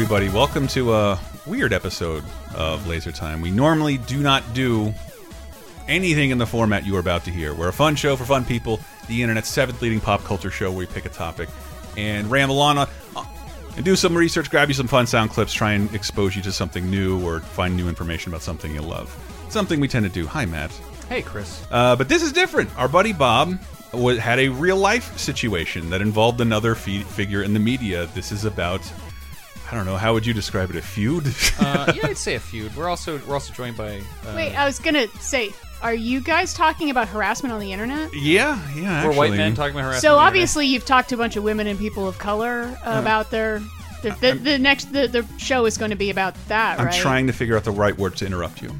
everybody. Welcome to a weird episode of Laser Time. We normally do not do anything in the format you are about to hear. We're a fun show for fun people, the internet's seventh leading pop culture show where we pick a topic and ramble on uh, and do some research, grab you some fun sound clips, try and expose you to something new or find new information about something you love. Something we tend to do. Hi, Matt. Hey, Chris. Uh, but this is different. Our buddy Bob had a real life situation that involved another figure in the media. This is about. I don't know. How would you describe it? A feud? Uh, yeah, I'd say a feud. We're also we're also joined by. Uh, Wait, I was gonna say, are you guys talking about harassment on the internet? yeah, yeah. we're white men talking about harassment. So on the obviously, you've talked to a bunch of women and people of color Uh, about their. The, the, the next the, the show is going to be about that, I'm right? trying to figure out the right word to interrupt you.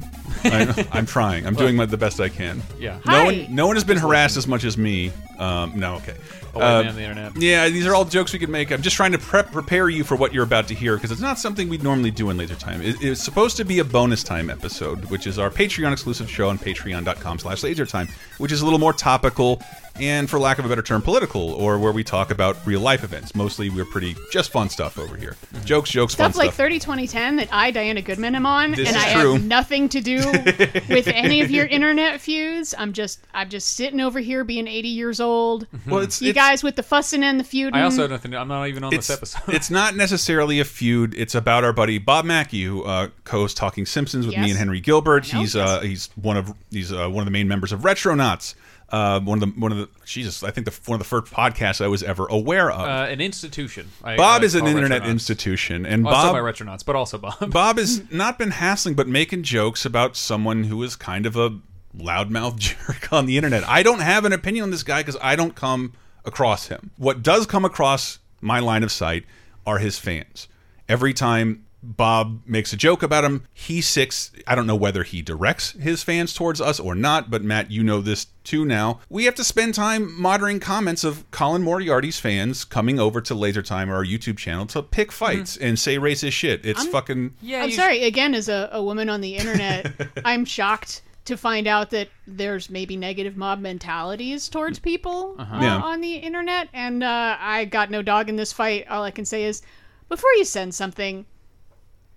I, I'm trying. I'm doing my, the best I can. Yeah. No Hi. one, no one has been harassed as much as me. Um, no, okay. A Uh, man on the internet. Yeah, these are all jokes we could make. I'm just trying to prep, prepare you for what you're about to hear because it's not something we'd normally do in Laser Time. It, it's supposed to be a bonus time episode, which is our Patreon exclusive show on patreon.com/slash lasertime, which is a little more topical and, for lack of a better term, political, or where we talk about real life events. Mostly, we're pretty just fun stuff over here. Jokes, jokes, fun Stuff like stuff. 30 2010 that I, Diana Goodman, am on, This and is I true. have nothing to do with any of your internet feuds. I'm just, I'm just sitting over here being 80 years old. well, it's You it's- guys with the fussing and the feuding. I also have nothing. I'm not even on it's, this episode. it's not necessarily a feud. It's about our buddy Bob Mackey, who uh, co-hosts Talking Simpsons with me Yes. and Henry Gilbert. I know, he's uh, he's one of he's uh, one of the main members of Retronauts. Uh, one of the one of the Jesus, I think the one of the first podcasts I was ever aware of. uh, an institution. I, Bob I is an internet institution, and Well, also Bob by Retronauts, but also Bob. Bob has not been hassling, but making jokes about someone who is kind of a loudmouth jerk on the internet. I don't have an opinion on this guy because I don't come across him. What does come across my line of sight are his fans. Every time Bob makes a joke about him, he six. I don't know whether he directs his fans towards us or not, but Matt, you know this too now. We have to spend time moderating comments of Colin Moriarty's fans coming over to Laser Time or our YouTube channel to pick fights and say racist shit. It's fucking yeah, I'm you- sorry. Again, as a, a woman on the internet, I'm shocked to find out that there's maybe negative mob mentalities towards people uh Yeah. on the internet, and uh, I got no dog in this fight. All I can say is, before you send something,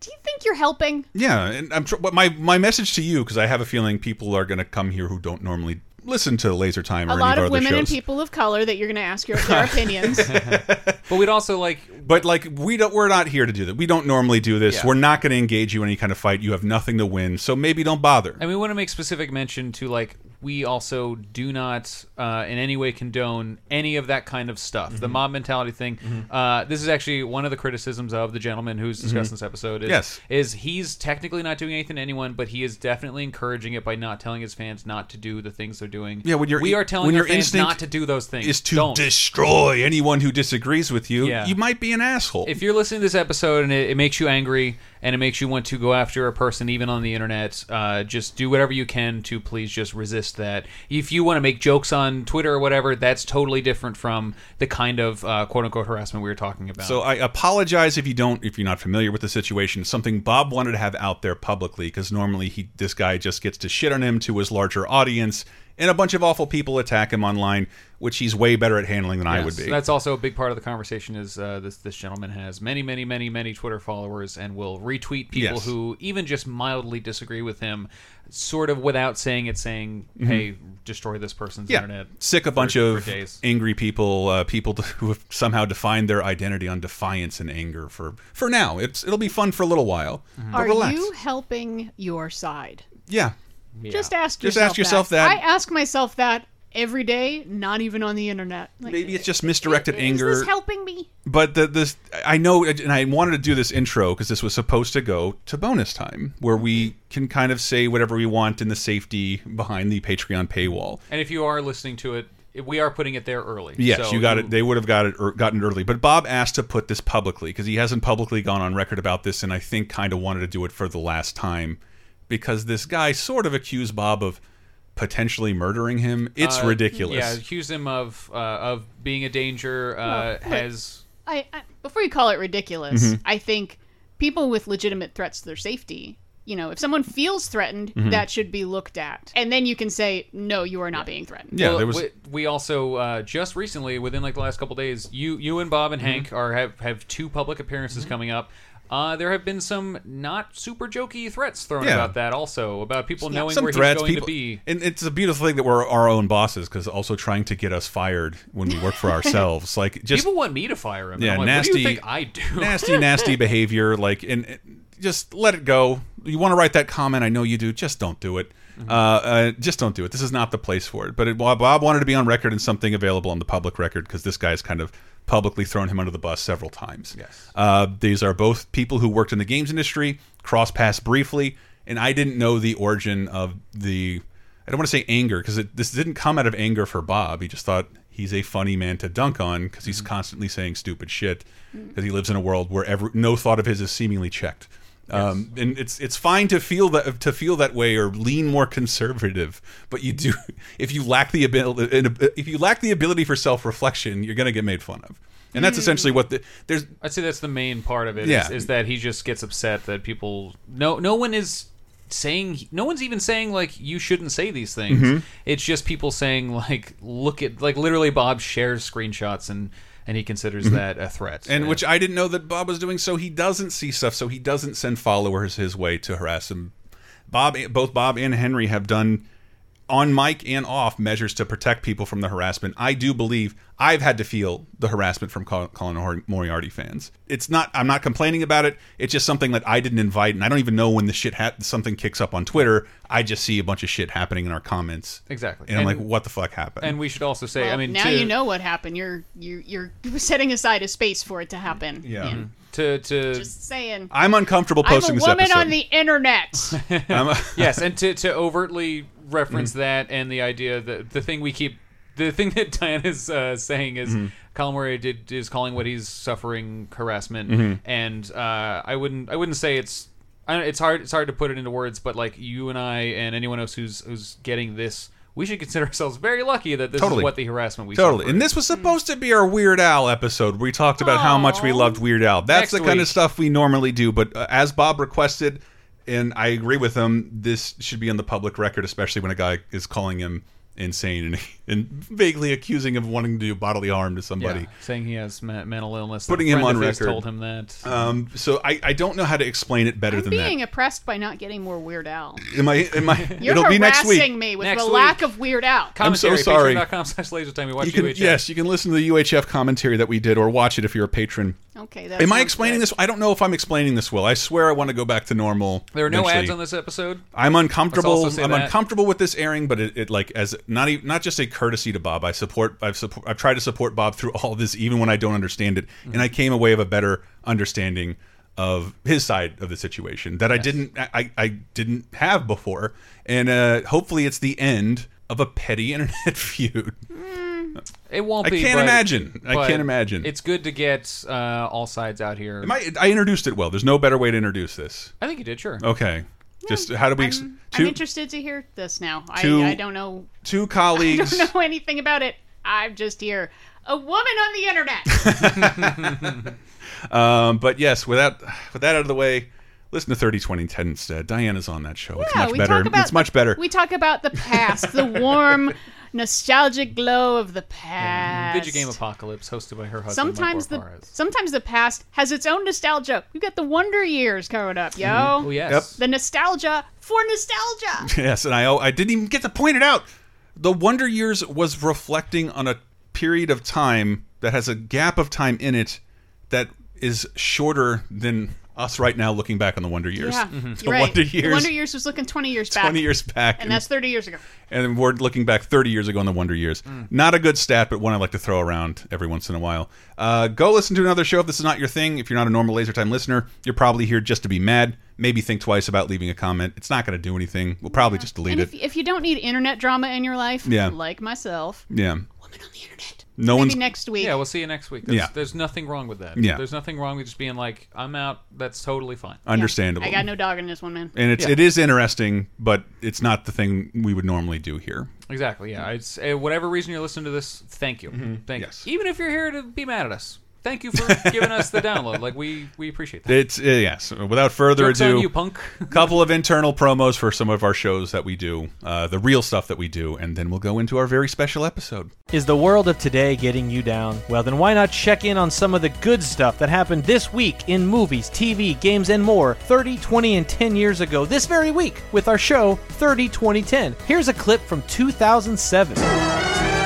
do you think you're helping? Yeah, and I'm tr but my my message to you because I have a feeling people are going to come here who don't normally listen to Laser Time or A any lot of our of other women and shows. people of color that you're going to ask your, their opinions. But we'd also like. But like we don't, we're not here to do that. We don't normally do this. Yeah. We're not going to engage you in any kind of fight. You have nothing to win, so maybe don't bother. And we want to make specific mention to like we also do not uh, in any way condone any of that kind of stuff. Mm-hmm. The mob mentality thing. Uh, this is actually one of the criticisms of the gentleman who's discussed in this episode. Is, Mm-hmm. Yes. is he's technically not doing anything to anyone, but he is definitely encouraging it by not telling his fans not to do the things they're doing. Yeah, when you're- we are telling when our your fans not to do those things. is to Don't. destroy anyone who disagrees with you. Yeah. You might be an asshole. if you're listening to this episode and it, it makes you angry and it makes you want to go after a person even on the internet. Uh, just do whatever you can to please just resist that. If you want to make jokes on twitter or whatever that's totally different from the kind of uh, quote-unquote harassment we were talking about. So I apologize if you don't, if you're not familiar with the situation. Something Bob wanted to have out there publicly because normally he, this guy just gets to shit on him to his larger audience, and a bunch of awful people attack him online, which he's way better at handling than I would be. that's also a big part of the conversation is uh, this this gentleman has many many many many twitter followers and will retweet people Yes. who even just mildly disagree with him sort of without saying it saying hey destroy this person's yeah, internet sick a bunch for- of for days. angry people, uh, people who have somehow defined their identity on defiance and anger. For for now, it's it'll be fun for a little while. But Are relax. you helping your side? Yeah, Just ask Just yourself ask yourself that. I ask myself that every day, not even on the internet. Like, maybe it's just misdirected is anger. this helping me? but the, this I know, and I wanted to do this intro because this was supposed to go to bonus time, where we can kind of say whatever we want in the safety behind the Patreon paywall. And if you are listening to it, we are putting it there early. Yes, So you got it. They would have got it or gotten it early, but Bob asked to put this publicly because he hasn't publicly gone on record about this, and I think kind of wanted to do it for the last time because this guy sort of accused Bob of potentially murdering him. It's uh, ridiculous. Yeah, accused him of uh, of being a danger. Uh, Well, has I, I before you call it ridiculous, Mm-hmm. I think people with legitimate threats to their safety. You know, if someone feels threatened, Mm-hmm. that should be looked at, and then you can say, "No, you are not being threatened." Yeah, Well, there was. we, we also uh, just recently, within like the last couple days, you you and Bob and Mm-hmm. Hank are have have two public appearances coming up. Uh, there have been some not super jokey threats thrown Yeah. about that also about people knowing Some where threats, he's going people, to be. and it's a beautiful thing that we're our own bosses because also trying to get us fired when we work for ourselves. Like just People want me to fire him. and yeah, I'm like, nasty, What do you think I do? nasty, nasty behavior. Like, and, and just let it go. You want to write that comment? I know you do. Just don't do it. Mm-hmm. Uh, uh, just don't do it. This is not the place for it. But it, Bob Bob wanted to be on record and something available on the public record because this guy's kind of publicly thrown him under the bus several times. Yes. Uh, these are both people who worked in the games industry, cross paths briefly, and I didn't know the origin of the. I don't want to say anger because this didn't come out of anger for Bob. He just thought he's a funny man to dunk on because he's constantly saying stupid shit because he lives in a world where every, no thought of his is seemingly checked. Um, and it's it's fine to feel that to feel that way or lean more conservative, but you do if you lack the ability if you lack the ability for self reflection, you're going to get made fun of, and that's essentially what the there's I'd say that's the main part of it. Yeah. Is, is that he just gets upset that people no no one is saying no one's even saying like you shouldn't say these things. Mm-hmm. It's just people saying like look at like literally Bob shares screenshots and and he considers that a threat. Mm-hmm. and which I didn't know that Bob was doing. So he doesn't see stuff. So he doesn't send followers his way to harass him. Bob, both Bob and Henry have done on mic and off measures to protect people from the harassment. I do believe I've had to feel the harassment from Col- Colin Moriarty fans. It's not. I'm not complaining about it. It's just something that I didn't invite, and I don't even know when the shit ha something kicks up on Twitter. I just see a bunch of shit happening in our comments, Exactly. and I'm like, what the fuck happened? and we should also say Well, I mean now to, you know what happened. You're you're you're setting aside a space for it to happen. yeah. Mm-hmm. to to Just saying. I'm uncomfortable posting I'm a posting this woman episode. on the internet. I'm a- yes, and to, to overtly reference Mm-hmm. that and the idea that the thing we keep the thing that Diana's uh, saying is Mm-hmm. Colin Moriarty is calling what he's suffering harassment, Mm-hmm. and uh, I wouldn't I wouldn't say it's I don't, it's hard it's hard to put it into words, but like you and I and anyone else who's who's getting this. We should consider ourselves very lucky that this Totally. is what the harassment we Totally. And this was supposed to be our Weird Al episode where we talked about how much we loved Weird Al. That's Next the kind of stuff we normally do. But uh, as Bob requested, and I agree with him, this should be on the public record, especially when a guy is calling him insane and, and vaguely accusing him of wanting to do bodily harm to somebody. Yeah, saying he has me- mental illness. Putting him on of record. Told him that. Um, so I, I don't know how to explain it better I'm than being that. oppressed by not getting more Weird Al. Am I? Am I? You're it'll be next harassing week. me with Next the week. lack of Weird Al. I'm so sorry. Patreon.com slash laser time. We watch You can, UHF. yes, you can listen to the UHF commentary that we did, or watch it if you're a patron. Okay, that Am I explaining good. this? I don't know if I'm explaining this well. I swear I want to go back to normal. There are no eventually. ads on this episode. I'm uncomfortable. Let's also say I'm that. uncomfortable with this airing, but it, it like as not even, not just a courtesy to Bob. I support. I've support. I've tried to support Bob through all this, even when I don't understand it, and I came away with a better understanding of his side of the situation that I didn't. I, I didn't have before, and uh, hopefully it's the end of a petty internet feud. It won't I be. can't but- imagine. I can't imagine. It's good to get uh, all sides out here. I, I introduced it well. There's no better way to introduce this. I think you did. Sure. Okay. Just how do we? I'm, I'm interested to hear this now. Two- I, I don't know. two colleagues. I don't know anything about it. I'm just here. A woman on the internet. Um, but yes, without with that out of the way, listen to 30 20 10 instead. Diana's on that show. it's Yeah, much we better. talk about It's much better. We talk about the past, the warm, nostalgic glow of the past. Video Game Apocalypse, hosted by her husband. Sometimes the Mike Warfares. sometimes the past has its own nostalgia. We've got the Wonder Years coming up, yo. Mm-hmm. Oh yes. The nostalgia for nostalgia. yes, and I I didn't even get to point it out. The Wonder Years was reflecting on a period of time that has a gap of time in it that is shorter than us right now looking back on the Wonder Years. Yeah, The you're right. Wonder The Years, Wonder Years was looking 20 years back. 20 years back. And that's 30 years ago. and we're looking back 30 years ago in the Wonder Years. Mm. Not a good stat, but one I like to throw around every once in a while. Uh, go listen to another show if this is not your thing. If you're not a normal Laser Time listener, you're probably here just to be mad. Maybe think twice about leaving a comment. It's not going to do anything. We'll probably just delete And it. if, if you don't need internet drama in your life, Yeah. like myself, yeah. woman on the internet. No Maybe one's. next week. Yeah, we'll see you next week. There's, Yeah. there's nothing wrong with that. Yeah. There's nothing wrong with just being like, I'm out. That's totally fine. Understandable. I got no dog in this one, man. and it's Yeah. it is interesting, but it's not the thing we would normally do here. Exactly. Yeah. It's uh, whatever reason you're listening to this. Thank you. Thank Mm-hmm. Yes. you. Even if you're here to be mad at us, thank you for giving us the download. Like we we appreciate that. It's uh, yes. Without further Jokes ado, on you, punk. couple of internal promos for some of our shows that we do, uh, the real stuff that we do, and then we'll go into our very special episode. Is the world of today getting you down? Well, then why not check in on some of the good stuff that happened this week in movies, TV, games, and more 30, 20, and 10 years ago this very week with our show 30, 20, 10. Here's a clip from 2007.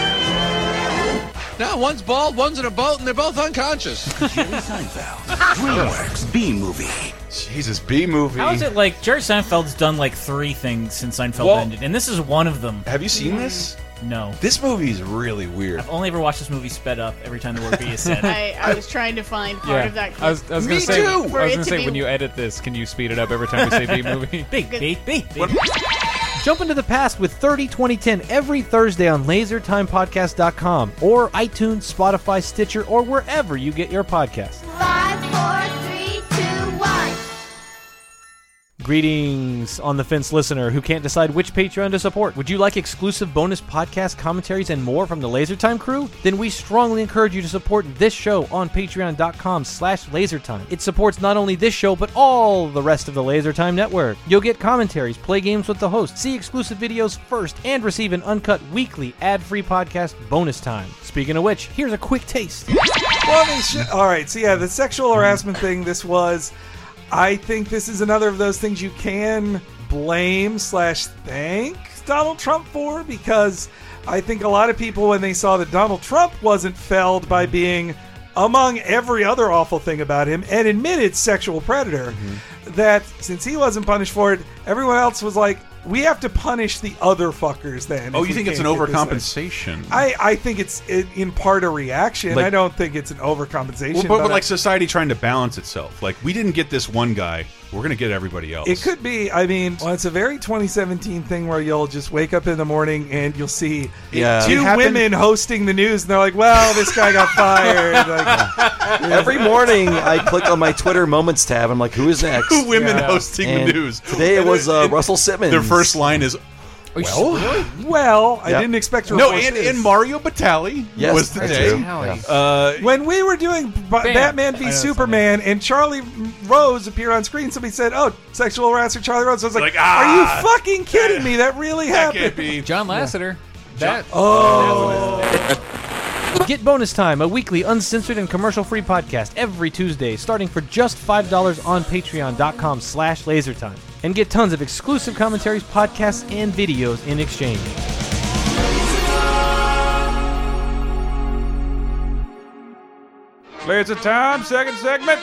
Now, one's bald, one's in a boat, and they're both unconscious. Jerry Seinfeld, DreamWorks B movie. Jesus, B movie. How is it like Jerry Seinfeld's done like three things since Seinfeld Well- ended, and this is one of them. Have you seen this? No, This movie is really weird. I've only ever watched this movie sped up every time the word B is said. I, I was trying to find part of that clip. I was, I was Me gonna say, too! I was gonna say be- when you edit this, can you speed it up every time we say B movie? B, B, B, B. Jump into the past with 30, 20, 10 every Thursday on lasertimepodcast.com or iTunes, Spotify, Stitcher, or wherever you get your podcasts. Greetings on the fence listener who can't decide which Patreon to support. Would you like exclusive bonus podcast commentaries and more from the LaserTime crew? Then we strongly encourage you to support this show on patreon.com slash lasertime. It supports not only this show, but all the rest of the LaserTime network. You'll get commentaries, play games with the host, see exclusive videos first, and receive an uncut weekly ad-free podcast bonus time. Speaking of which, here's a quick taste. Well, I mean, sh- all right. So yeah, the sexual harassment thing. This was. I think this is another of those things you can blame slash thank Donald Trump for because I think a lot of people when they saw that Donald Trump wasn't felled by being among every other awful thing about him an admitted sexual predator mm-hmm. that since he wasn't punished for it everyone else was like we have to punish the other fuckers then Oh, you think it's an can't get this overcompensation? I, I think it's in in part a reaction. Like- I don't think it's an overcompensation. Well, but, but I- like society trying to balance itself. Like we didn't get this one guy, we're gonna get everybody else. it could be. I mean, well, it's a very 2017 thing where you'll just wake up in the morning and you'll see Yeah. two women hosting the news, and they're like, "Well, this guy got fired." Like, Every morning, I click on my Twitter Moments tab. I'm like, who is next? Two women Yeah. hosting And the news. Today it was uh, Russell Simmons. Their first line is well, well, I Yep. didn't expect to. no, report and, this. and Mario Batali Yes, was the that day. Yeah. Uh, When we were doing B- Batman v I know Superman and Charlie Rose appeared on screen, somebody said, "Oh, sexual harasser Charlie Rose." I was like, Like, "Are ah, you fucking kidding me? That really that happened." can't be. John Lasseter. That Oh, Get Bonus Time, a weekly uncensored and commercial-free podcast every Tuesday, starting for just $5 on patreon.com slash lasertime. And get tons of exclusive commentaries, podcasts, and videos in exchange. Laser time, second segment.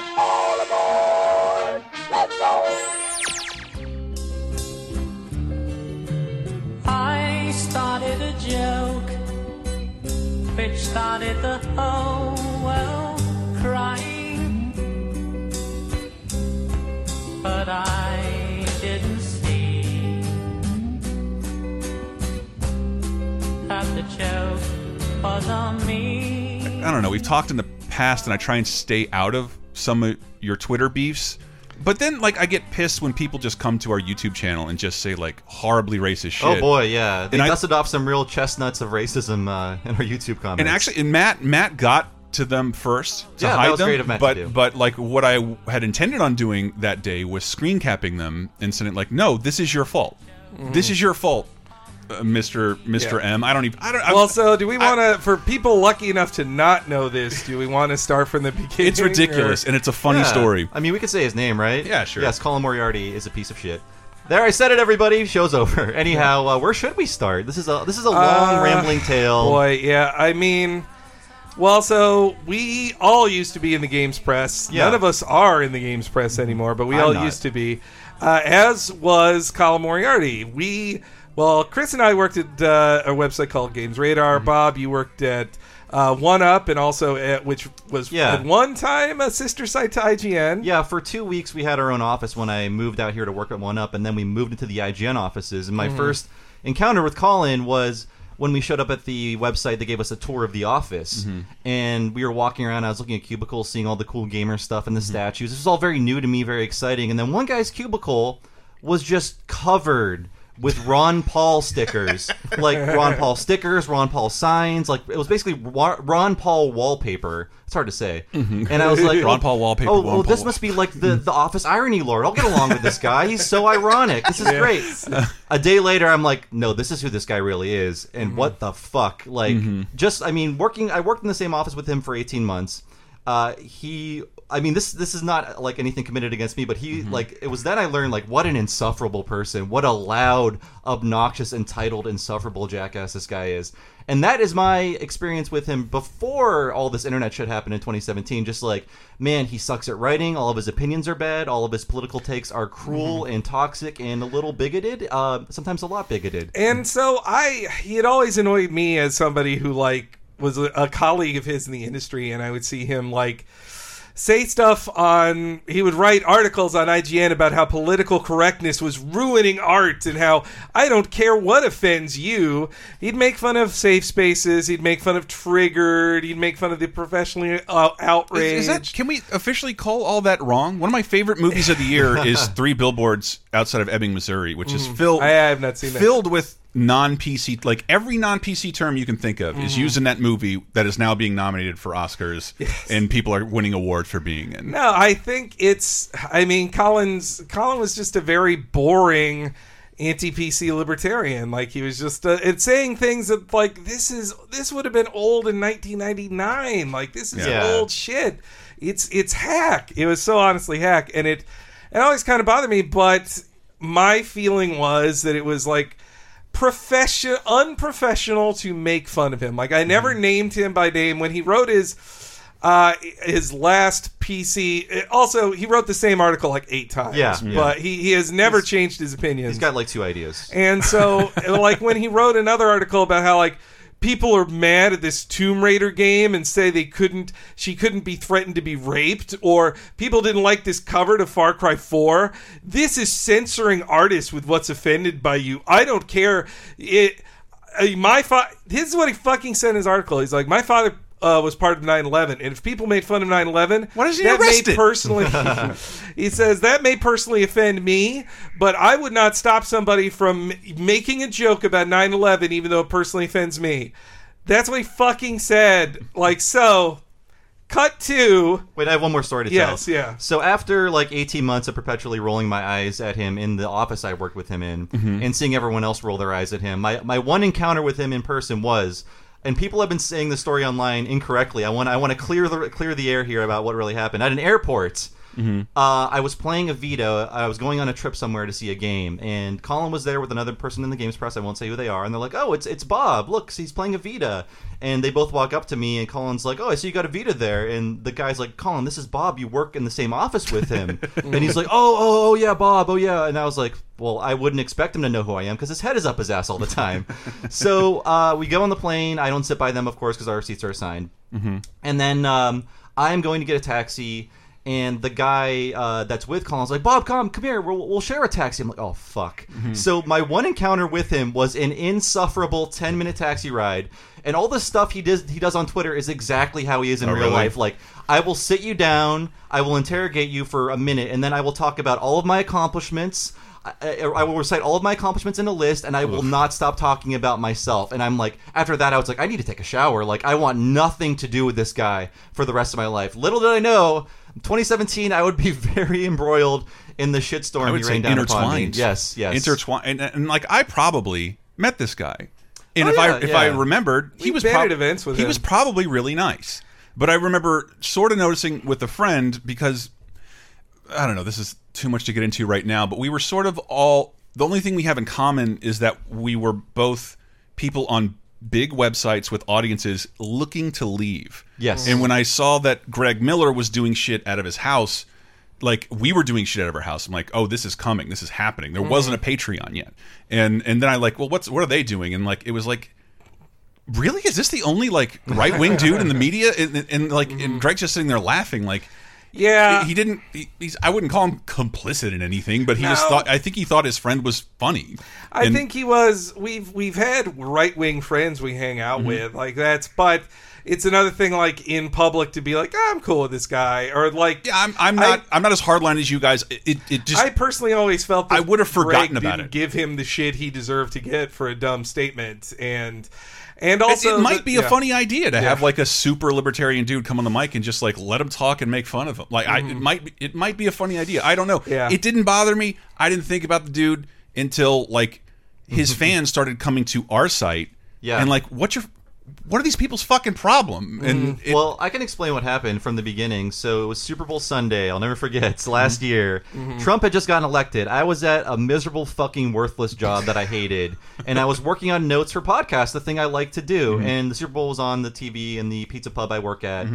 I started a joke which started the whole world crying. But I I don't know. We've talked in the past, and I try and stay out of some of your Twitter beefs. But then, like, I get pissed when people just come to our YouTube channel and just say like horribly racist shit. Oh boy, yeah, they And I- dusted off some real chestnuts of racism uh, in our YouTube comments. And actually, and Matt Matt got to them first to Yeah, that hide was them. great of Matt to but do. but like what I had intended on doing that day was screen capping them and saying like, no, this is your fault. This is your fault, uh, Mister Mister Yeah. M. I don't even. I don't. I, Well, so do we want to, for people lucky enough to not know this, do we want to start from the beginning? it's ridiculous or- and it's a funny Yeah. story. I mean, we could say his name, right? Yeah, sure. Yes, Colin Moriarty is a piece of shit. There, I said it. Everybody, show's over. Anyhow, uh, where should we start? This is a this is a long Uh, rambling tale. Boy, yeah. I mean, well, so we all used to be in the games press. Yeah. None of us are in the games press anymore, but we I'm all not. used to be. Uh, as was Colin Moriarty. We, well, Chris and I worked at uh, a website called Games Radar. Mm-hmm. Bob, you worked at. Uh, one up and also at which was Yeah. at one time a sister site to IGN. Yeah, for two weeks we had our own office when I moved out here to work at One Up, and then we moved into the IGN offices. And my Mhm. first encounter with Colin was when we showed up at the website. They gave us a tour of the office, Mhm. and we were walking around. I was looking at cubicles, seeing all the cool gamer stuff and the statues. This was all very new to me, very exciting. And then one guy's cubicle was just covered with Ron Paul stickers, like Ron Paul stickers, Ron Paul signs. Like it was basically Wa- Ron Paul wallpaper. It's hard to say. Mhm. And I was like, Ron Paul wallpaper, Oh, oh, this must be like the the Office irony lord. I'll get along with this guy. He's so ironic. This is great. A day later, I'm like, no, this is who this guy really is, and what the fuck? Like, Mhm. just I mean, working. I worked in the same office with him for 18 months. Uh, he. I mean, this this is not like anything committed against me, but he like it was then I learned like what an insufferable person, what a loud, obnoxious, entitled, insufferable jackass this guy is, and that is my experience with him before all this internet shit happened in 2017. Just like man, he sucks at writing. All of his opinions are bad. All of his political takes are cruel and toxic and a little bigoted. Uh, sometimes a lot bigoted. And so I, he had always annoyed me as somebody who like was a, a colleague of his in the industry, and I would see him like say stuff on. He would write articles on IGN about how political correctness was ruining art and how I don't care what offends you. He'd make fun of safe spaces. He'd make fun of Triggered. He'd make fun of the professionally uh, outraged. Is, is that can we officially call all that wrong? One of my favorite movies of the year is Three Billboards Outside of Ebbing, Missouri, which is Mhm. filled. I have not seen that. Filled with non PC, like every non PC term you can think of is Mhm. used in that movie that is now being nominated for Oscars, and people are winning awards for being in. No, I think it's. I mean, Collins. Colin was just a very boring anti-PC libertarian. Like he was just uh, it's saying things that like this is this would have been old in 1999. Like this is Yeah. old shit. It's it's hack. It was so honestly hack, and it it always kind of bothered me. But my feeling was that it was like profession unprofessional to make fun of him. Like I never named him by name when he wrote his uh his last PC. Also, he wrote the same article like eight times. Yeah, yeah. but he he has never changed his opinions. He's got like two ideas. And so, like when he wrote another article about how like people are mad at this Tomb Raider game and say they couldn't, she couldn't be threatened to be raped, or people didn't like this cover to Far Cry Four. This is censoring artists with what's offended by you. I don't care. It. uh, My fa- This is what he fucking said in his article. He's like, my father. Uh, was part of 9/11, and if people made fun of 9/11, Why is he that arrested? may personally, he says that may personally offend me, but I would not stop somebody from making a joke about 9/11 even though it personally offends me. That's what he fucking said. Like so. Cut to Wait, I have one more story to Yes, tell. yeah. So after like 18 months of perpetually rolling my eyes at him in the office I worked with him in, Mhm. and seeing everyone else roll their eyes at him, my my one encounter with him in person was. And people have been saying the story online incorrectly. I want I want to clear the clear the air here about what really happened at an airport. Mhm. Uh, I was playing a Vita. I was going on a trip somewhere to see a game, and Colin was there with another person in the games press. I won't say who they are, and they're like, "Oh, it's it's Bob. Look, he's playing a Vita." And they both walk up to me, and Colin's like, "Oh, I see you got a Vita there." And the guy's like, "Colin, this is Bob. You work in the same office with him." and he's like, "Oh, oh, oh, yeah, Bob. Oh, yeah." And I was like, "Well, I wouldn't expect him to know who I am because his head is up his ass all the time." so uh, we go on the plane. I don't sit by them, of course, because our seats are assigned. Mhm. And then um, I'm going to get a taxi, and the guy uh, that's with Colin's like, Bob, come, come here, we'll, we'll share a taxi. I'm like, oh, fuck. Mhm. So my one encounter with him was an insufferable 10 minute taxi ride. And all the stuff he does, he does on Twitter is exactly how he is in Oh, real really? life. Like, I will sit you down, I will interrogate you for a minute, and then I will talk about all of my accomplishments. I, I I will recite all of my accomplishments in a list, and I will not stop talking about myself. And I'm like, after that, I was like, I need to take a shower. Like, I want nothing to do with this guy for the rest of my life. Little did I know, 2017, I would be very embroiled in the shitstorm I would he say rained down upon me. intertwined. Yes, yes. intertwined. And, and like I probably met this guy, and Oh, if yeah, I if I yeah. remembered, he We've was prob- events with he him. was probably really nice. But I remember sort of noticing with a friend because I don't know. This is too much to get into right now, but we were sort of all. The only thing we have in common is that we were both people on big websites with audiences looking to leave. Yes. And when I saw that Greg Miller was doing shit out of his house, like we were doing shit out of our house. I'm like, oh, this is coming. This is happening. There mm-hmm. wasn't a Patreon yet. And and then I like, well, what's what are they doing? And like it was like Really? Is this the only like right wing dude in the media? And, and, like, and Greg's just sitting there laughing, like, Yeah. he, didn't. He, he's. I wouldn't call him complicit in anything, but he just thought. I think he thought his friend was funny. I And- think he was. We've we've had right wing friends we hang out Mhm. with like that's, but it's another thing like in public to be like, "Ah, I'm cool with this guy, or like, yeah, I'm, I'm not I, am not as hardline as you guys. It, it, just I personally always felt that I would have forgotten Greg about didn't it. Give him the shit he deserved to get for a dumb statement, and and It- also it, might the- be a yeah. funny idea to Yeah. have like a super libertarian dude come on the mic and just like let him talk and make fun of him. Like I, it might be, it might be a funny idea. I don't know. Mm-hmm. Yeah. It didn't bother me. I didn't think about the dude until like his fans started coming to our site. Yeah. and like what's your what are these people's fucking problem? And it, well, I can explain what happened from the beginning. So it was Super Bowl Sunday. I'll never forget. It's last Mm-hmm. year. Trump had just gotten elected. I was at a miserable, fucking, worthless job that I hated, and I was working on notes for podcasts, the thing I like to do. Mm-hmm. And the Super Bowl was on the TV in the pizza pub I work at.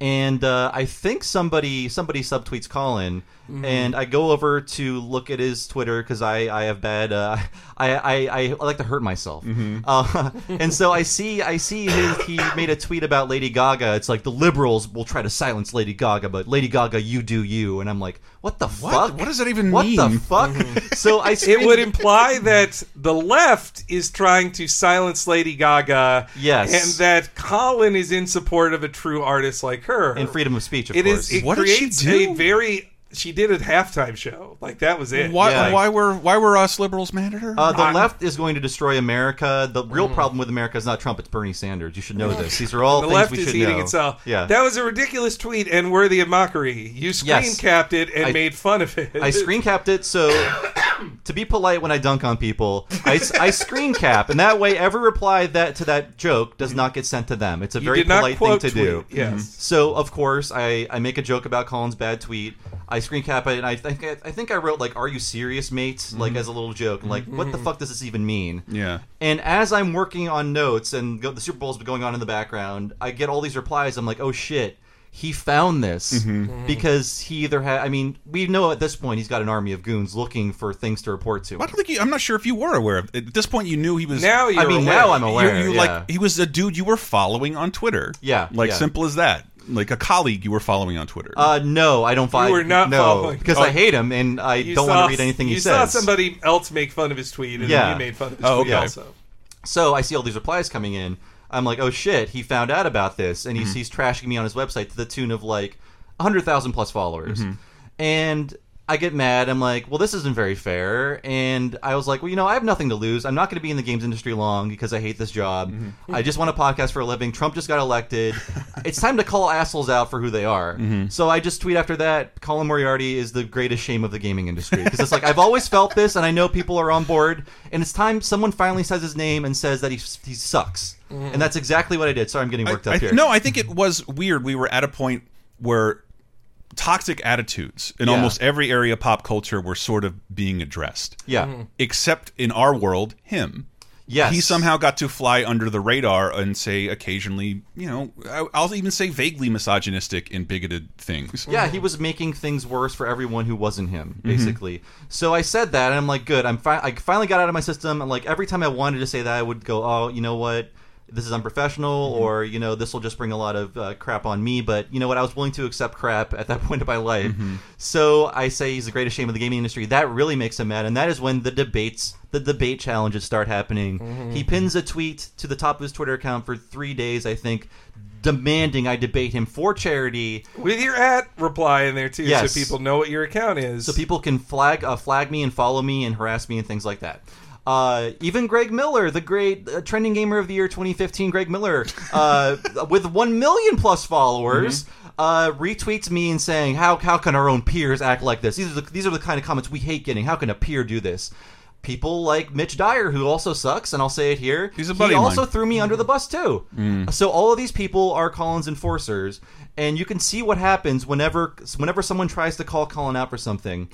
And uh, I think somebody somebody subtweets Colin, Mm-hmm. and I go over to look at his Twitter because I, I have bad uh, I, I, I I like to hurt myself, Mm-hmm. uh, and so I see I see his, he made a tweet about Lady Gaga. It's like the liberals will try to silence Lady Gaga, but Lady Gaga, you do you, and I'm like, what the What? fuck? What does that even what mean? What the fuck? so I It would imply that the left is trying to silence Lady Gaga, Yes. and that Colin is in support of a true artist like her and freedom of speech. Of It course. is. It What did she creates do? a very. She did a halftime show. Like that was it. why Yeah. why were why were us liberals mad at her? Uh, the I'm- left is going to destroy America. The real problem with America is not Trump; it's Bernie Sanders. You should know this. These are all The things left we is should eating know. itself. Yeah, That was a ridiculous tweet and worthy of mockery. You screen Yes. capped it and I- made fun of it. I screen capped it. So to be polite when I dunk on people, I, I screen cap, and that way every reply that to that joke does not get sent to them. It's a very polite thing quote to do. tweet, yes. So of course I, I make a joke about Colin's bad tweet. I screen cap it, and I think I, I think I wrote like, "Are you serious, mate?" Like mm-hmm. as a little joke. Like, what the mm-hmm. fuck does this even mean? yeah. And as I'm working on notes and go, the Super bowl Bowl's going on in the background, I get all these replies. I'm like, oh shit, he found this mm-hmm. because he either had. I mean, we know at this point he's got an army of goons looking for things to report to. I don't think you, I'm not sure if you were aware of. At this point, you knew he was. now you're I mean, aware. now I'm you, aware. you yeah. like he was a dude you were following on Twitter. Yeah, like yeah. simple as that. Like a colleague you were following on Twitter. Uh, no, I don't follow. You were not no, following- because Oh. I hate him and I You don't saw- want to read anything he you says. saw somebody else make fun of his tweet, and Yeah. then you made fun of his Oh, tweet okay. also. So I see all these replies coming in. I'm like, oh shit, he found out about this, and he's, he's trashing me on his website to the tune of like 100,000 plus followers. And I get mad. I'm like, well, this isn't very fair. And I was like, well, you know, I have nothing to lose. I'm not going to be in the games industry long because I hate this job. Mm-hmm. I just want a podcast for a living. Trump just got elected. it's time to call assholes out for who they are. Mm-hmm. So I just tweet after that Colin Moriarty is the greatest shame of the gaming industry. Because it's like, I've always felt this, and I know people are on board. And it's time someone finally says his name and says that he, he sucks. Mm-hmm. And that's exactly what I did. Sorry, I'm getting worked I- up I- here. No, I think it was weird. We were at a point where toxic attitudes in Yeah. almost every area of pop culture were sort of being addressed. Yeah. Except in our world, him. Yes. He somehow got to fly under the radar and say occasionally, you know, I- I'll even say vaguely misogynistic and bigoted things. Yeah, he was making things worse for everyone who wasn't him, Mm-hmm. basically. So I said that, and I'm like, good. I'm fi- I finally got out of my system, and like every time I wanted to say that, I would go, oh, you know what, this is unprofessional, Mm-hmm. or you know, this will just bring a lot of uh, crap on me. But you know what, I was willing to accept crap at that point of my life. Mm-hmm. So I say he's the greatest shame of the gaming industry. That really makes him mad, and that is when the debates. The debate challenges start happening. Mm-hmm. He pins a tweet to the top of his Twitter account for three days, I think, demanding I debate him for charity With your at reply in there too, Yes. so people know what your account is. so people can flag uh, flag me and follow me and harass me and things like that. Uh, even Greg Miller, the great uh, trending gamer of the year 2015, Greg Miller, uh, with one million plus followers, uh, retweets me and saying, "How how can our own peers act like this? These are the, these are the kind of comments we hate getting. How can a peer do this?" People like Mitch Dyer, who also sucks, and I'll say it here. He's a buddy He also threw me under the bus too. So all of these people are Colin's enforcers, and you can see what happens whenever whenever someone tries to call Colin out for something.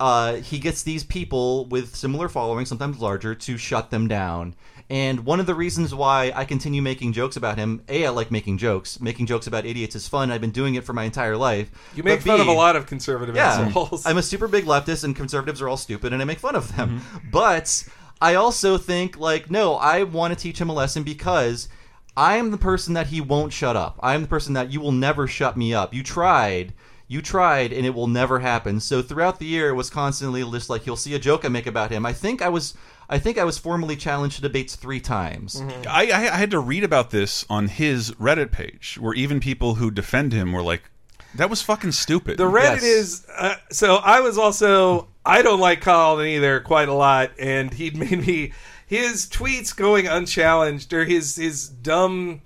Uh, he gets these people with similar following, sometimes larger, to shut them down. And one of the reasons why I continue making jokes about him, a, I like making jokes. Making jokes about idiots is fun. I've been doing it for my entire life. you make But fun of B, a lot of conservative yeah, assholes. I'm a super big leftist, and conservatives are all stupid, and I make fun of them. Mm-hmm. But I also think, like, no, I want to teach him a lesson because I am the person that he won't shut up. I am the person that you will never shut me up. You tried. You tried, and it will never happen. So throughout the year, it was constantly just like you'll see a joke I make about him. I think I was, I think I was formally challenged to debates three times. I, I I had to read about this on his Reddit page, where even people who defend him were like, "That was fucking stupid." The Reddit is uh, so. I was also I don't like Colin either quite a lot, and he'd made me his tweets going unchallenged or his his dumb.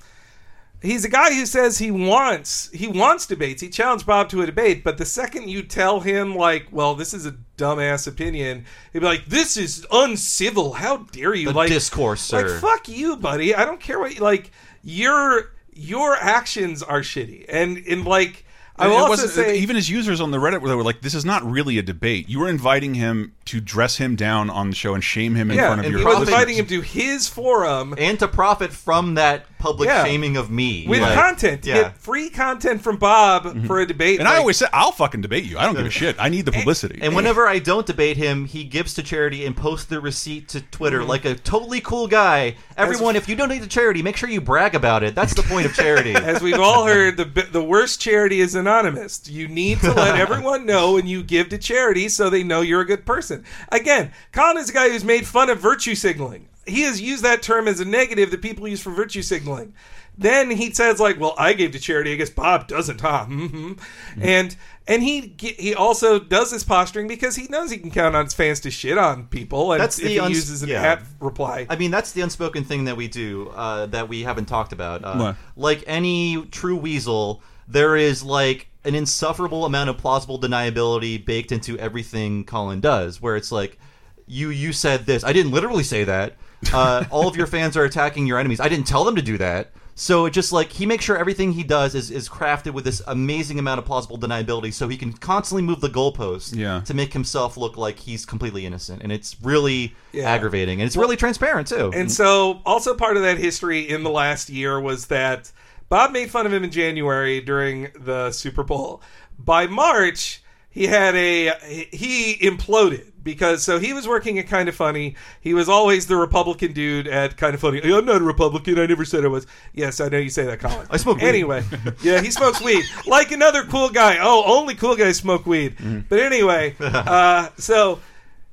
He's a guy who says he wants he wants debates. He challenged Bob to a debate, but the second you tell him like, "Well, this is a dumbass opinion," he'd be like, "This is uncivil. How dare you?" The like discourse, sir. like fuck you, buddy. I don't care what you like. Your your actions are shitty, and in like I will it also wasn't say even his users on the Reddit were, they were like, "This is not really a debate. You were inviting him to dress him down on the show and shame him in yeah, front of and your he was listeners. inviting him to his forum and to profit from that public Yeah. shaming of me with Like, content. Yeah. get free content from Bob mm-hmm. for a debate. And I always say, "I'll fucking debate you. I don't give a shit. I need the publicity." And whenever I don't debate him, he gives to charity and posts the receipt to Twitter mm-hmm. like a totally cool guy. Everyone, if you donate to charity, make sure you brag about it. That's the point of charity. As we've all heard, the the worst charity is anonymous. You need to let everyone know when you give to charity so they know you're a good person. Again, Colin is a guy who's made fun of virtue signaling. He has used that term as a negative that people use for virtue signaling. Then he says like, "Well, I gave to charity. I guess Bob doesn't, huh?" hmm And and he he also does this posturing because he knows he can count on his fans to shit on people, and That's if the he uns- uses an yeah. at reply. I mean, that's the unspoken thing that we do uh, that we haven't talked about. Uh, Like any true weasel, there is like an insufferable amount of plausible deniability baked into everything Colin does. Where it's like, you you said this. I didn't literally say that. Uh, all of your fans are attacking your enemies. I didn't tell them to do that. So it just like he makes sure everything he does is, is crafted with this amazing amount of plausible deniability, so he can constantly move the goalpost Yeah. to make himself look like he's completely innocent, and it's really Yeah. aggravating, and it's really transparent too. And so, also part of that history in the last year was that Bob made fun of him in January during the Super Bowl. By March, he had a he imploded because so he was working at Kind of Funny. He was always the Republican dude at Kind of Funny. I'm not a Republican. I never said I was. Yes, I know you say that, Colin. I smoke weed. Anyway, yeah, he smokes weed like another cool guy. Oh, only cool guys smoke weed. But anyway, uh, so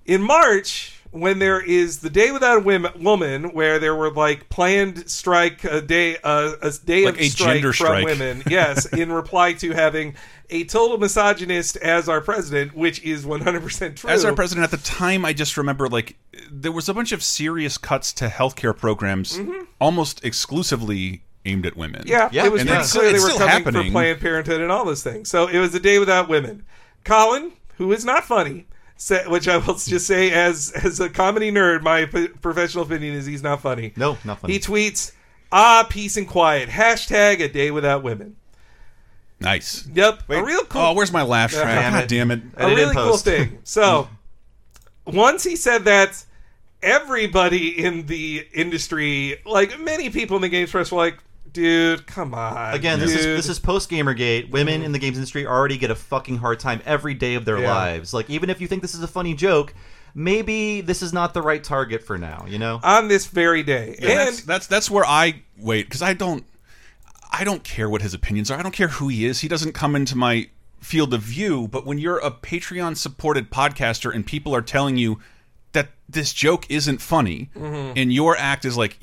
in March, when there is the day without a women, woman, where there were like planned strike a day, uh, a day Like of a strike gender from strike. women, yes, in reply to having a total misogynist as our president, which is 100% true. As our president at the time, I just remember like there was a bunch of serious cuts to healthcare programs, almost exclusively aimed at women. Yeah, it was and pretty clear they were coming happening. for Planned Parenthood and all those things. So it was a day without women. Colin, who is not funny, sa- which I will just say as as a comedy nerd, my p- professional opinion is he's not funny. No, not funny. He tweets, "Ah, peace and quiet." Hashtag a day without women. Nice. Yep, a real cool. Oh, where's my laugh Yeah. track? Damn God damn it! a really cool thing. So once he said that, everybody in the industry, like many people in the games press, were like, "Dude, come on." Again, this is this is post Gamergate. Women in the games industry already get a fucking hard time every day of their Yeah. lives. Like even if you think this is a funny joke, maybe this is not the right target for now. You know. on this very day. Yeah, and that's, that's that's where I wait because I don't I don't care what his opinions are. I don't care who he is. He doesn't come into my field of view. But when you're a Patreon supported podcaster and people are telling you that this joke isn't funny, Mhm. and your act is like.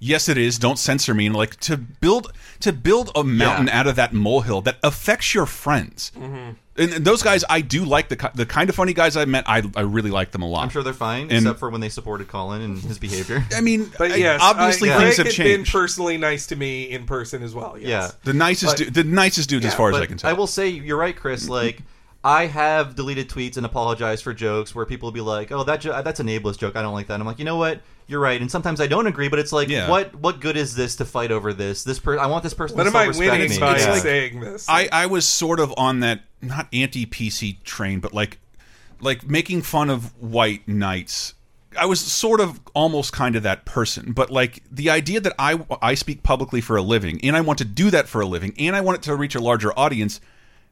"Y- Yes, it is. Don't censor me. And like to build to build a mountain out of that molehill that affects your friends. Mhm. And, and those guys, I do like the the kind of funny guys I met. I I really like them a lot. I'm sure they're fine, And- except for when they supported Colin and his behavior. I mean, But I- yes, obviously I, things Greg have had been changed. personally nice to me in person as well. Yes. Yeah. The nicest, But- dude, the nicest dude as far as I can tell. I will say you're right, Chris. Like I have deleted tweets and apologized for jokes where people will be like, "Oh, that jo- that's an ableist joke. I don't like that." I'm like, you know what? You're right. And sometimes I don't agree, but it's like, Yeah. what what good is this to fight over this? This per- I want this person. What to am I self-respect winning me. by Yeah. saying this? I, I was sort of on that not anti PC train, but like like making fun of white knights. I was sort of almost kind of that person, but like the idea that I I speak publicly for a living and I want to do that for a living and I want it to reach a larger audience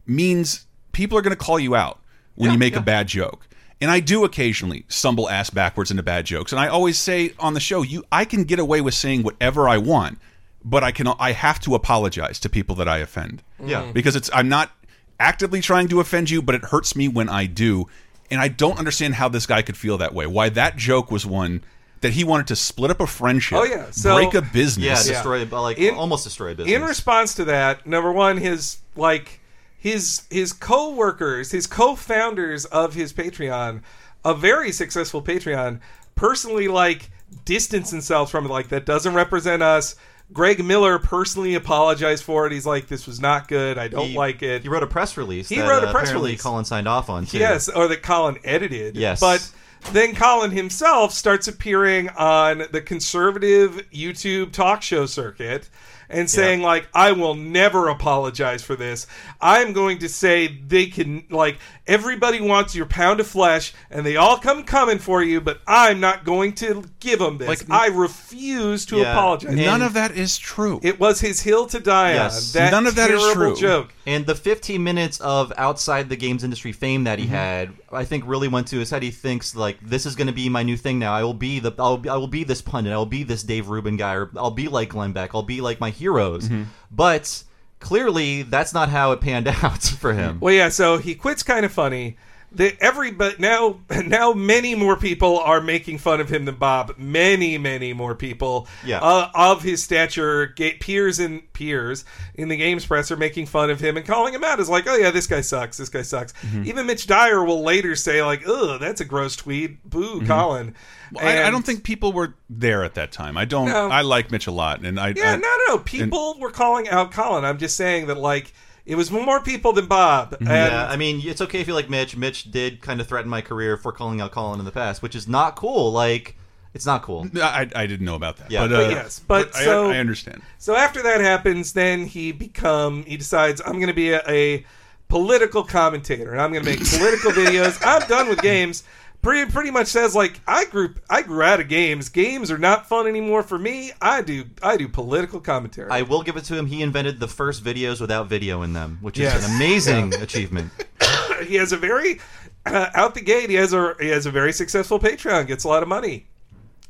means people are going to call you out when you make a bad joke. And I do occasionally stumble ass backwards into bad jokes. And I always say on the show, you I can get away with saying whatever I want, but I can I have to apologize to people that I offend. Yeah. Mm. Because it's I'm not actively trying to offend you, but it hurts me when I do. And I don't understand how this guy could feel that way. Why that joke was one that he wanted to split up a friendship, Oh yeah, so break a business. Yeah, destroy like In- almost destroy a business. In response to that, number one, his like his his co-workers, his co-founders of his Patreon, a very successful Patreon, personally like distance themselves from it. Like that doesn't represent us. Greg Miller personally apologized for it. He's like, "This was not good. I don't He- like it." He wrote a press release. He that, wrote a uh, press release. Colin signed off on too. Yes, or that Colin edited. Yes. But then Colin himself starts appearing on the conservative YouTube talk show circuit and saying like I will never apologize for this. I'm going to say they can like everybody wants your pound of flesh and they all come coming for you, but I'm not going to give them this. Like- I refuse to Yeah. apologize. None of that is true. it was his hill to die Yes. on. That None of that is terrible true. joke. And the 15 minutes of outside the games industry fame that he Mm-hmm. had, I think, really went to his head. He thinks like this is going to be my new thing now. I will be the, I'll, be- I will be this pundit. I will be this Dave Rubin guy, or I'll be like Glenn Beck. I'll be like my heroes. Mm-hmm. But clearly, that's not how it panned out for him. Well, yeah. So he quits. Kind of funny. The every but now now many more people are making fun of him than Bob. Many many more people. Yeah. Uh, of his stature, ga- peers and peers in the games press are making fun of him and calling him out as like, oh yeah, this guy sucks. This guy sucks. Mm-hmm. Even Mitch Dyer will later say like, ugh, that's a gross tweet. Boo, Colin. Mm-hmm. Well, I, I don't think people were there at that time. I don't. No. I like Mitch a lot, and I. Yeah, I, no, no, no. People were calling out Colin. I'm just saying that like it was more people than Bob. And Yeah, I mean, it's okay if you like Mitch. Mitch did kind of threaten my career for calling out Colin in the past, which is not cool. Like, it's not cool. I, I didn't know about that. Yeah, but, but uh, yes, but I- so- I, understand. So after that happens, then he become he decides I'm going to be a, a political commentator and I'm going to make political videos. I'm done with games. Pretty pretty much says like I grew I grew out of games. Games are not fun anymore for me. I do I do political commentary. I will give it to him. He invented the first videos without video in them, which is Yes. an amazing achievement. he has a very uh, out the gate. He has a he has a very successful Patreon. Gets a lot of money.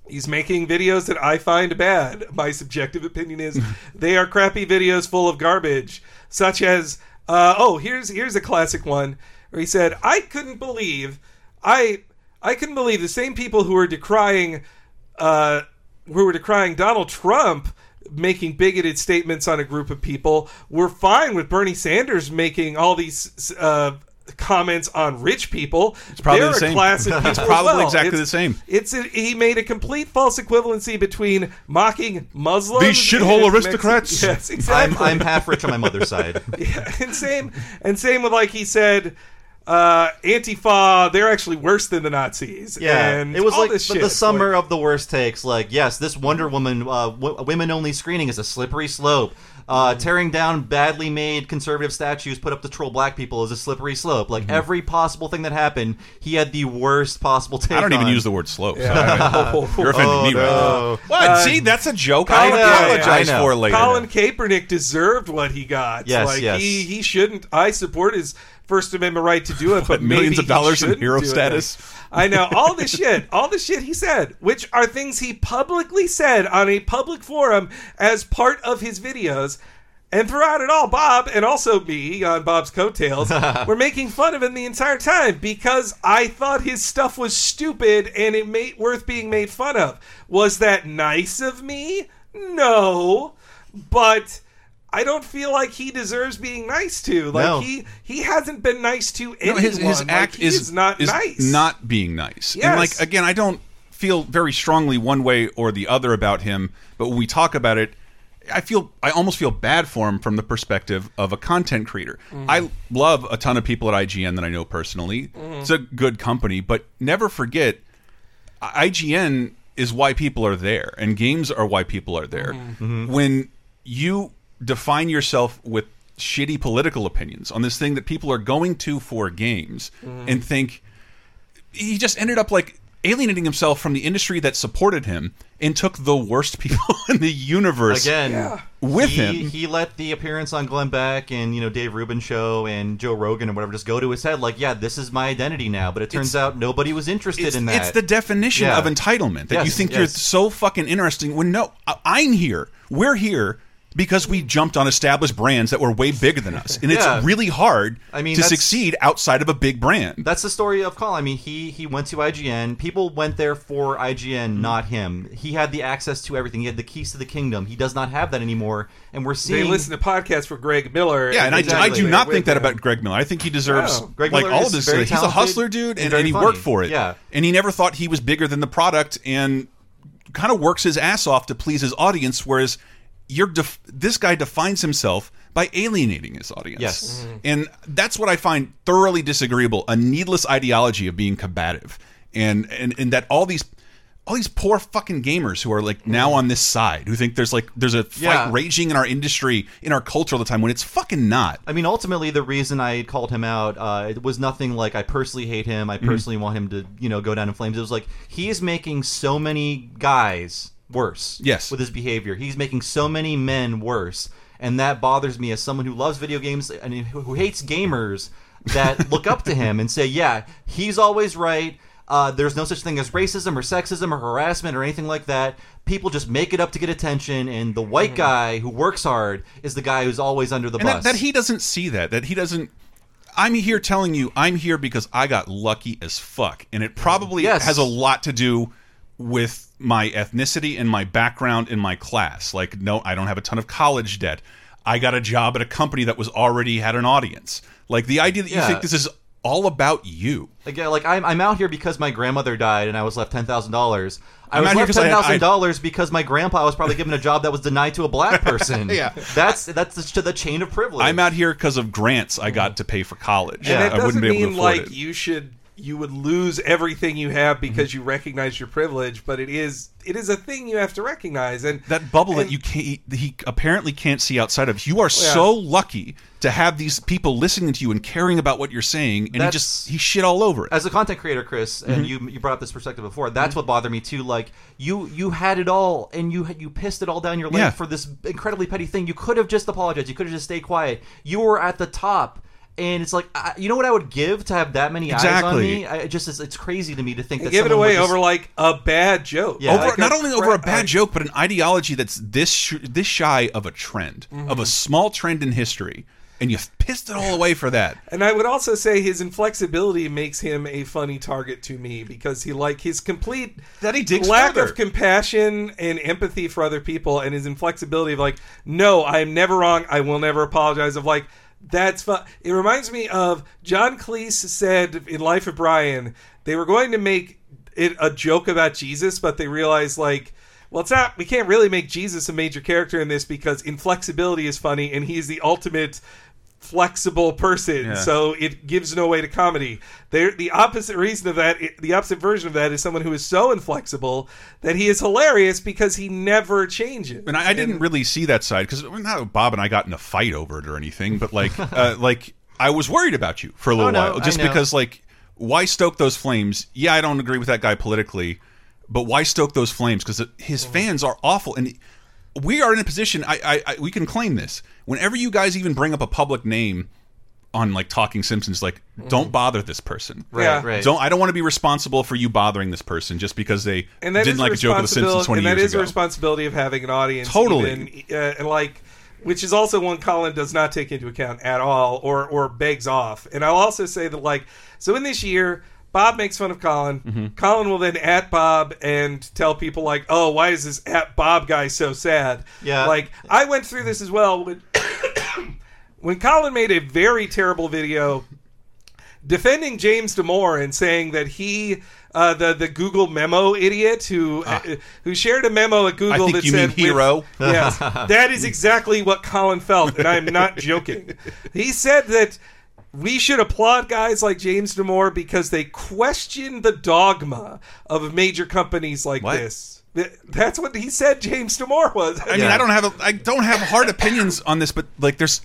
He's making videos that I find bad. My subjective opinion is they are crappy videos full of garbage, such as uh, oh here's here's a classic one where he said I couldn't believe I I couldn't believe the same people who were decrying uh, who were decrying Donald Trump making bigoted statements on a group of people were fine with Bernie Sanders making all these uh, comments on rich people. It's probably They're the a same. class of It's people as probably well. exactly It's- the same. It's a, he made a complete false equivalency between mocking Muslims. These shithole aristocrats. Mex- Yes, I'm, exactly. I'm half rich on my mother's side. Yeah, and same and same with like he said uh antifa they're actually worse than the nazis Yeah, and it was all like this shit. the summer of the worst takes. Like, yes, this Wonder Woman uh, w- women only screening is a slippery slope. Uh, tearing down badly made conservative statues put up to troll black people is a slippery slope. Like every possible thing that happened, he had the worst possible take. I don't even on. use the word slope. so Yeah. I mean, you're offending Oh, me right no. now. What? Uh, See, that's a joke. I I'll know, apologize I know. for later. Colin Kaepernick deserved what he got. Yes, like yes. he he shouldn't. I support his First Amendment right to do it, but millions maybe of dollars he in shouldn't hero do it. status? I know all this shit, all the shit he said, which are things he publicly said on a public forum as part of his videos. And throughout it all, Bob and also me on Bob's coattails were making fun of him the entire time because I thought his stuff was stupid and it made worth being made fun of. Was that nice of me? No, but I don't feel like he deserves being nice to. Like No. he he hasn't been nice to No, anyone. his, his act he is, not is nice. not being nice. And Yes. like again, I don't feel very strongly one way or the other about him, but when we talk about it, I feel I almost feel bad for him from the perspective of a content creator. Mm-hmm. I love a ton of people at IGN that I know personally. Mm-hmm. It's a good company, but never forget IGN is why people are there, and games are why people are there. Mm-hmm. When you define yourself with shitty political opinions on this thing that people are going to for games Mm-hmm. and think he just ended up like alienating himself from the industry that supported him and took the worst people in the universe Again, with he, him. He let the appearance on Glenn Beck and you know Dave Rubin show and Joe Rogan and whatever just go to his head. Like, yeah, this is my identity now. But it turns It's- out nobody was interested in that. it's the definition Yeah. of entitlement that you Yes, think you're so fucking interesting when no I- i'm here we're here because we jumped on established brands that were way bigger than us, and Yeah. it's really hard I mean, to succeed outside of a big brand. That's the story of Call. I mean, he he went to IGN. People went there for IGN, not him. He had the access to everything. He had the keys to the kingdom. He does not have that anymore. And we're seeing. They seeing. listen to podcasts for Greg Miller. Yeah, and I, I do not think that about Greg Miller. I think he deserves No. Greg like Miller all of this. very uh, He's a hustler, dude, and and, and he funny. worked for it. Yeah. and he never thought he was bigger than the product, and kind of works his ass off to please his audience. Whereas you're def this guy defines himself by alienating his audience. Yes. Mm-hmm. and that's what I find thoroughly disagreeable. A needless ideology of being combative, and and and that all these. All these poor fucking gamers who are like now on this side, who think there's like there's a fight Yeah. raging in our industry, in our culture all the time, when it's fucking not. I mean, ultimately, the reason I called him out, uh, it was nothing like I personally hate him. Mm-hmm. I personally want him to, you know, go down in flames. It was like he is making so many guys worse. Yes. with his behavior, he's making so many men worse, and that bothers me as someone who loves video games and who hates gamers that look up to him and say, "Yeah, he's always right." Uh, there's no such thing as racism or sexism or harassment or anything like that. People just make it up to get attention, and the white guy who works hard is the guy who's always under the Mm-hmm. and bus. that, that he doesn't see that that he doesn't i'm here telling you i'm here because i got lucky as fuck and it probably Yes. has a lot to do with my ethnicity and my background in my class like no i don't have a ton of college debt i got a job at a company that was already had an audience like the idea that you think this is all about you Again, like I'm, I'm out here because my grandmother died and I was left ten thousand dollars. I I'm was left here left 'cause I ten had- thousand dollars because my grandpa was probably given a job that was denied to a black person. Yeah. that's that's the, the chain of privilege. i'm out here because of grants i mm. got to pay for college And that i doesn't wouldn't be able to mean afford like it you should you would lose everything you have because Mm-hmm. you recognize your privilege, but it is it is a thing you have to recognize. And that bubble and- that you can't he apparently can't see outside of you are Yeah. so lucky to have these people listening to you and caring about what you're saying and That's- he just he shit all over it as a content creator, Chris, and you you brought up this perspective before. That's what bothered me too. Like you you had it all, and you you pissed it all down your leg Yeah. for this incredibly petty thing. You could have just apologized. You could have just stayed quiet. You were at the top. And it's like, I, you know what I would give to have that many eyes on me? I, it just it's, it's crazy to me to think that give it away just- over like a bad joke. Yeah. over Like not only over a bad like- joke but an ideology that's this sh this shy of a trend Mm-hmm. of a small trend in history and you pissed it all away for that And I would also say his inflexibility makes him a funny target to me because he like his complete That he digs lack further. of compassion and empathy for other people and his inflexibility of like, no, I am never wrong. I will never apologize. Of like, that's fun. It reminds me of John Cleese said in Life of Brian they were going to make it a joke about Jesus, but they realized like. Well, it's not. We can't really make Jesus a major character in this because inflexibility is funny, and he's the ultimate flexible person. Yeah. So it gives no way to comedy. There, the opposite reason of that, the opposite version of that, is someone who is so inflexible that he is hilarious because he never changes. and I, I didn't really see that side because not Bob and I got in a fight over it or anything, but like, uh, like I was worried about you for a little Oh, no, while, just because like, why stoke those flames? Yeah, I don't agree with that guy politically, but why stoke those flames? Because his fans are awful, and we are in a position. I, I, I, we can claim this. Whenever you guys even bring up a public name on like Talking Simpsons, like, don't bother this person. Right, Yeah. right. Don't. I don't want to be responsible for you bothering this person just because they and that didn't is like a joke of the Simpsons twenty and that years is ago. a responsibility of having an audience. Totally. even, uh, and like, which is also one Colin does not take into account at all, or or begs off. And I'll also say that like, so in this year. Bob makes fun of Colin. Mm-hmm. Colin will then at Bob and tell people like, "Oh, why is this at Bob guy so sad?" Yeah. like I went through this as well when when Colin made a very terrible video defending James Damore and saying that he, uh, the the Google memo idiot who uh, who shared a memo at Google Ah. think that you said mean hero. yes, that is exactly what Colin felt, and I'm not joking. He said that. We should applaud guys like James Damore because they question the dogma of major companies like What? this. That's what he said. James Damore was. I mean, I don't have a, I don't have hard opinions on this, but like, there's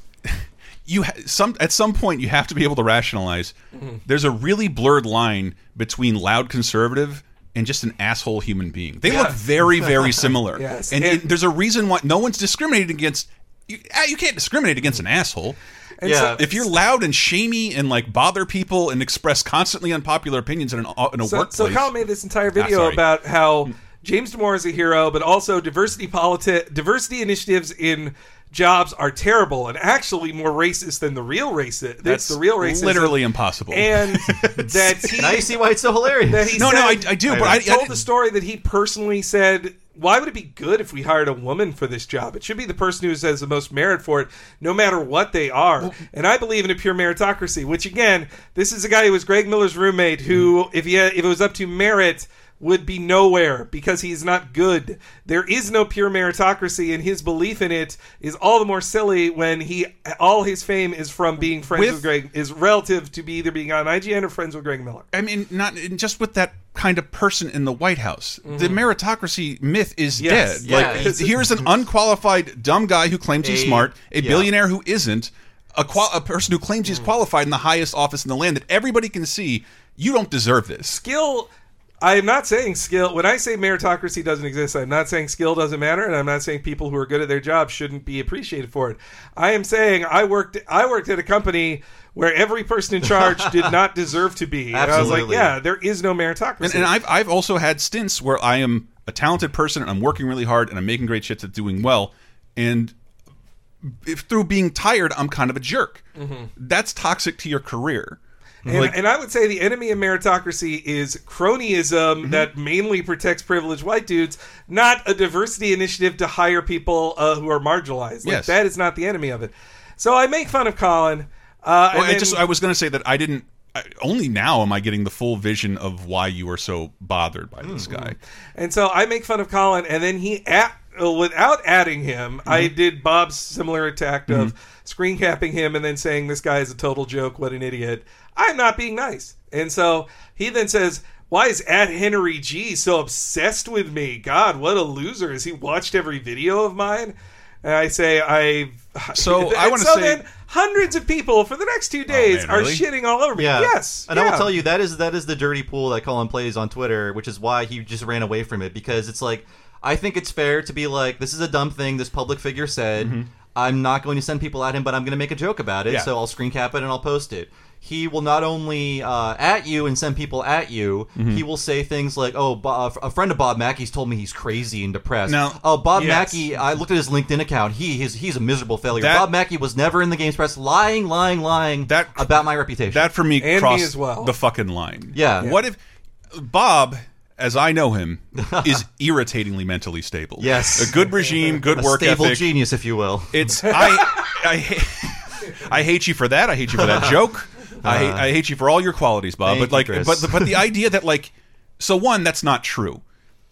you ha some at some point you have to be able to rationalize. Mm-hmm. There's a really blurred line between loud conservative and just an asshole human being. They look very, very similar. Yes, and, and- and there's a reason why no one's discriminated against. You, ah, you can't discriminate against an asshole. And Yeah. so- If you're loud and shamey and like bother people and express constantly unpopular opinions in, an, in a so, workplace, so Kyle made this entire Ah, video sorry. about how James Damore is a hero, but also diversity politi- diversity initiatives in jobs are terrible and actually more racist than the real racist. That's the real racism. literally impossible. And that he, Now you see why it's so hilarious. that he No, no, I- I do, but I- I told didn't- the story that he personally said. Why would it be good if we hired a woman for this job? It should be the person who has the most merit for it, no matter what they are. and I believe in a pure meritocracy. Which again, this is a guy who was Greg Miller's roommate. Who, if he had, if it was up to merit, would be nowhere because he's not good. There is no pure meritocracy, and his belief in it is all the more silly when he all his fame is from being friends with, With- Greg is relative to be either being on IGN or friends with Greg Miller. I mean, not just with that kind of person in the White House. The Mhm. meritocracy myth is Yes, dead. Like, here's an unqualified dumb guy who claims he's smart, a yeah. billionaire who isn't, a, qual- a person who claims he's qualified in the highest office in the land that everybody can see. You don't deserve this. skill I am not saying skill when I say meritocracy doesn't exist, I'm not saying skill doesn't matter and I'm not saying people who are good at their job shouldn't be appreciated for it. I am saying I worked I worked at a company where every person in charge did not deserve to be. And I was like, yeah, there is no meritocracy. And, and I've I've also had stints where I am a talented person and I'm working really hard and I'm making great shit at doing well, and if through being tired I'm kind of a jerk. Mhm. That's toxic to your career. And, Like- and I would say the enemy of meritocracy is cronyism Mm-hmm. that mainly protects privileged white dudes, not a diversity initiative to hire people uh, who are marginalized. Like, Yes. That is not the enemy of it. So I make fun of Colin. Uh, Well, and I then- just I was going to say that I didn't. I, only now am I getting the full vision of why you are so bothered by this guy. And so I make fun of Colin, and then he, at, without adding him, Mm-hmm. I did Bob's similar attack of screen capping him and then saying this guy is a total joke, what an idiot. I'm not being nice. And so he then says, why is at Henry G so obsessed with me? God, what a loser. Has he watched every video of mine? And I say, I. So, I wanna so say- then hundreds of people for the next two days man, are really? shitting all over me. Yeah. Yes. And I will tell you that is that is the dirty pool that Colin plays on Twitter, which is why he just ran away from it because it's like I think it's fair to be like this is a dumb thing this public figure said. Mm-hmm. I'm not going to send people at him, but I'm going to make a joke about it. Yeah. So I'll screen cap it and I'll post it. He will not only uh, at you and send people at you. Mm-hmm. He will say things like, "Oh, Bo- uh, a friend of Bob Mackey's told me he's crazy and depressed." Now- oh, Bob Yes. Mackey. I looked at his LinkedIn account. He he's, he's a miserable failure. That- Bob Mackey was never in the games press, lying, lying, lying That- about my reputation. That for me And me crossed as well. the fucking line. Yeah. What if Bob, as I know him, is irritatingly mentally stable? Yes. a good regime, good a work stable ethic. genius, if you will. It's I I I hate you for that. I hate you for that joke. I hate, uh-huh. I hate you for all your qualities, Bob. But like, you, but but the idea that like, so one, that's not true.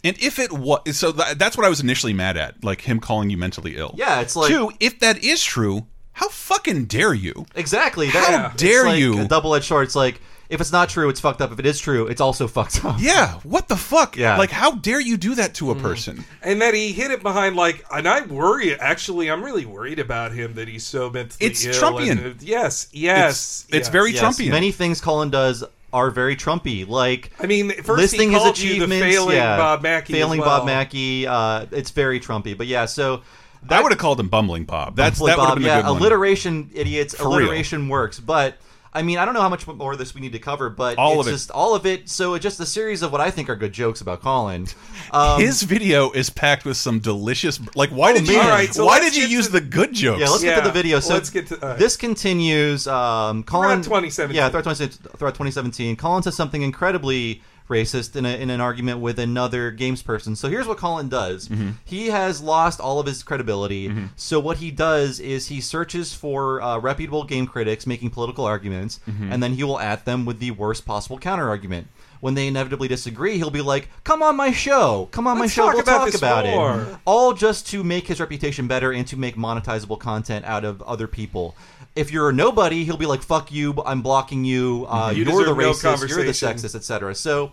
And if it was, so th that's what I was initially mad at, like him calling you mentally ill. Yeah, it's like- two. If that is true, how fucking dare you? Exactly. How That, it's dare like you? A double-edged sword. It's like if it's not true, it's fucked up. If it is true, it's also fucked up. Yeah. What the fuck? Yeah. Like, how dare you do that to a person? and that he hit it behind like and i worry actually i'm really worried about him that he's so mentally It's ill Trumpian. and- yes yes it's yes. very Yes, Trumpian. Many things Colin does are very Trumpy. Like i mean first listing he his called you the achievements. failing yeah, bob mackey as failing well. Bob Mackey. Uh, it's very Trumpy. But yeah, so I would have called him bumbling Bob. That's Bumbling that would have Bob, been a yeah, good one. alliteration, idiots. For real. alliteration works, but. I mean, I don't know how much more of this we need to cover, but All it's of it. just all of it. So it's just a series of what I think are good jokes about Colin. Um, His video is packed with some delicious. Like, why did you? man. All right, so why let's did you get use to- the good jokes? Yeah, let's get Yeah, to the video. So let's get to- all right. this continues. Um, Colin, Throughout 2017. Yeah, throughout 2017, throughout 2017, Colin says something incredibly racist in, a, in an argument with another games person. So here's what Colin does. Mm-hmm. He has lost all of his credibility. So what he does is he searches for uh, reputable game critics making political arguments, Mm-hmm. and then he will at them with the worst possible counter argument. When they inevitably disagree, he'll be like, "Come on my show, come on Let's my show, talk we'll about talk about more." it." all just to make his reputation better and to make monetizable content out of other people. If you're a nobody, he'll be like, "Fuck you, I'm blocking you. Uh, You you're the deserve no racist, you're the sexist, etc." So,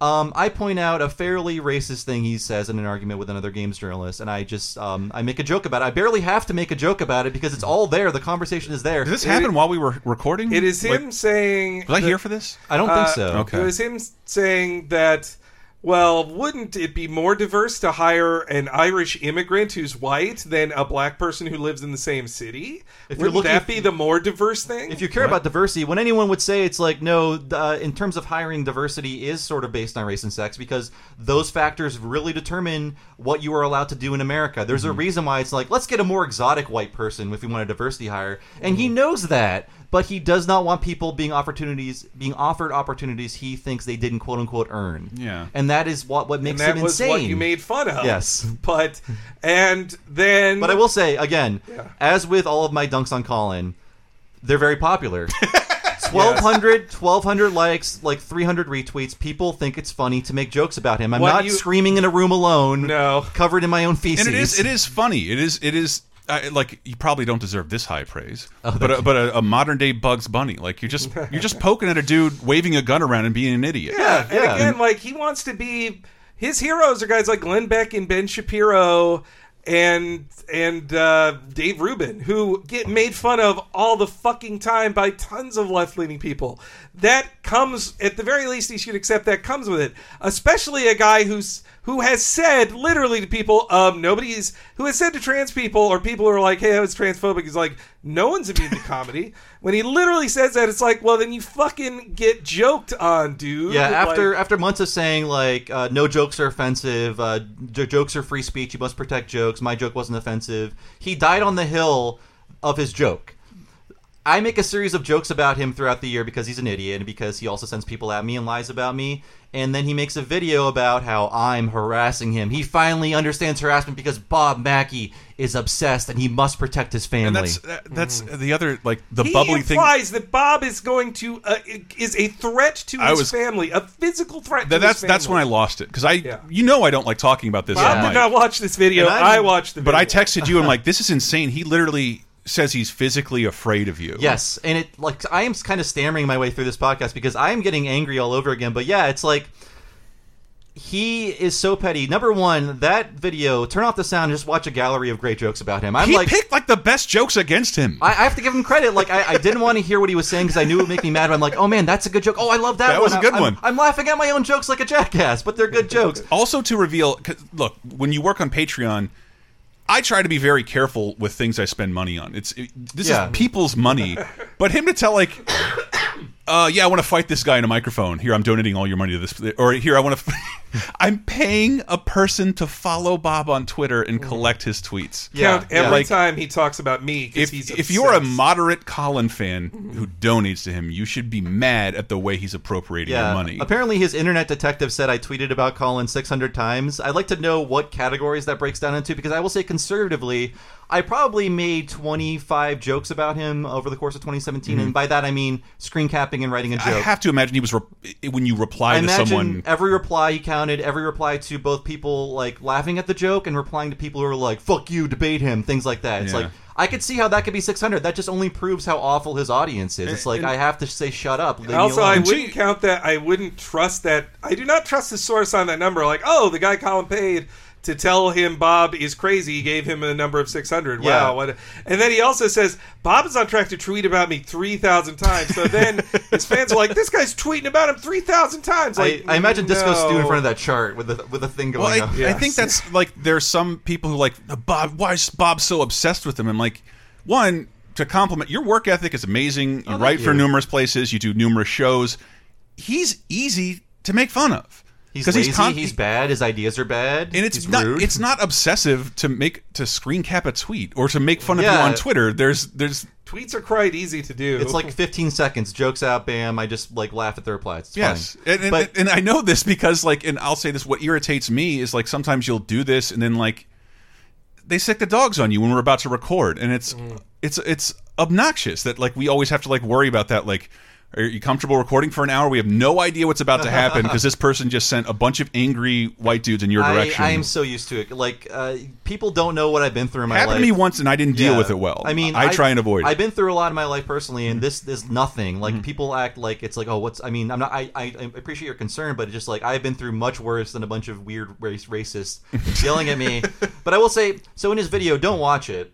um, I point out a fairly racist thing he says in an argument with another games journalist, and I just um, I make a joke about it. I barely have to make a joke about it because it's all there. The conversation is there. Did this happen while we were recording? it is Like, him saying Was I here for this? I don't think Uh, so. Okay. It was him saying that well, wouldn't it be more diverse to hire an Irish immigrant who's white than a black person who lives in the same city? If Wouldn't looking- that be the more diverse thing? If you care about diversity, when anyone would say it's like no, uh, in terms of hiring, diversity is sort of based on race and sex because those factors really determine what you are allowed to do in America. There's a reason why it's like let's get a more exotic white person if we want a diversity hire, and he knows that, but he does not want people being opportunities being offered opportunities he thinks they didn't quote unquote earn. Yeah. and that is what what makes and that it was insane. what you made fun of. Yes. But and then But I will say again, Yeah. as with all of my dunks on Colin, they're very popular. 1200 1200 likes like 300 retweets people think it's funny to make jokes about him i'm What not you- screaming in a room alone no covered in my own feces and it is it is funny. It is it is I like you probably don't deserve this high praise, Oh, but a, but a, a modern day Bugs Bunny, like you're just you're just poking at a dude waving a gun around and being an idiot. Yeah, and again, like he wants to be his heroes are guys like Glenn Beck and Ben Shapiro and and uh, Dave Rubin who get made fun of all the fucking time by tons of left leaning people. That comes at the very least he should accept that comes with it. Especially a guy who's who has said literally to people, um, nobody's who has said to trans people or people who are like, hey, I was transphobic. He's like, no one's immune to comedy. When he literally says that, it's like, well, then you fucking get joked on, dude. yeah Like- after after months of saying like uh, no jokes are offensive uh, j- jokes are free speech you must protect jokes my joke wasn't offensive he died on the hill of his joke I make a series of jokes about him throughout the year because he's an idiot and because he also sends people at me and lies about me. And then he makes a video about how I'm harassing him. He finally understands harassment because Bob Mackey is obsessed and he must protect his family. And that's that, that's the other like the he bubbly thing. implies that Bob is going to uh, is a threat to I his was- family, a physical threat. That, to that's his that's when I lost it because I you know I don't like talking about this. Bob on did not watch this video. I'm- watched the But. I texted you and I'm like this is insane. He literally says he's physically afraid of you. Yes, and it like I am kind of stammering my way through this podcast because I am getting angry all over again. But yeah, it's like he is so petty. Number one, that video. Turn off the sound. and Just watch a gallery of great jokes about him. I'm he like, picked like the best jokes against him. I, I have to give him credit. Like I, I didn't want to hear what he was saying because I knew it would make me mad. But I'm like, oh man, that's a good joke. Oh, I love that. That one. was a good I'm- one. I'm, laughing at my own jokes like a jackass, but they're good jokes. Also, to reveal, look, when you work on Patreon, I try to be very careful with things I spend money on. It's it, this Yeah. is people's money, but him to tell like, uh, yeah, I want to fight this guy in a microphone. Here, I'm donating all your money to this, or here, I want to. I'm paying a person to follow Bob on Twitter and collect his tweets. count every Like, time he talks about me. if, he's if you're a moderate Colin fan who donates to him, you should be mad at the way he's appropriating your money. Apparently, his internet detective said I tweeted about Colin 600 times. I'd like to know what categories that breaks down into because I will say conservatively, I probably made 25 jokes about him over the course of 2017, Mhm. and by that I mean screen capping and writing a joke. I have to imagine he was re when you reply I to imagine someone. every reply he counted, every reply to both people like laughing at the joke and replying to people who are like "fuck you," debate him, things like that. It's Yeah. like I could see how that could be 600. That just only proves how awful his audience is. It's like And- I have to say, "Shut up." Leave me Also, I alone. wouldn't count that. I wouldn't trust that. I do not trust the source on that number. Like, oh, the guy Colin paid to tell him Bob is crazy. He gave him a number of six hundred. Yeah. Wow, what? A, and then he also says Bob is on track to tweet about me three thousand times. So then his fans are like, this guy's tweeting about him three thousand times. Like, I, I imagine Disco Stu in front of that chart with the with the thing Well, going I, up. I think that's like there's some people who like Bob. Why is Bob so obsessed with him? I'm like, one to compliment your work ethic is amazing. You Oh, thank write for you. numerous places. You do numerous shows. He's easy to make fun of. He's 'Cause lazy. con- He's, bad. His ideas are bad. and it's not rude. it's not obsessive to make to screen cap a tweet or to make fun of you on Twitter. There's there's Tweets are quite easy to do. It's like 15 seconds. Jokes out. Bam. I just like laugh at the replies. It's yes, fine. and, and, but and I know this because like, and I'll say this: what irritates me is like sometimes you'll do this, and then like they sick the dogs on you when we're about to record, and it's Mm. it's it's obnoxious that like we always have to like worry about that. Like, are you comfortable recording for an hour? We have no idea what's about to happen because this person just sent a bunch of angry white dudes in your direction. I am so used to it. Like uh, people don't know what I've been through in my Happened life. to me once, and I didn't deal Yeah. with it well. I mean, I try and avoid it. I've been through a lot in my life personally, Mm-hmm. and this is nothing. Like people act like it's like, oh, what's? I mean, I'm not. I, I, I appreciate your concern, but it's just like I've been through much worse than a bunch of weird race racists yelling at me. But I will say, so in his video, don't watch it.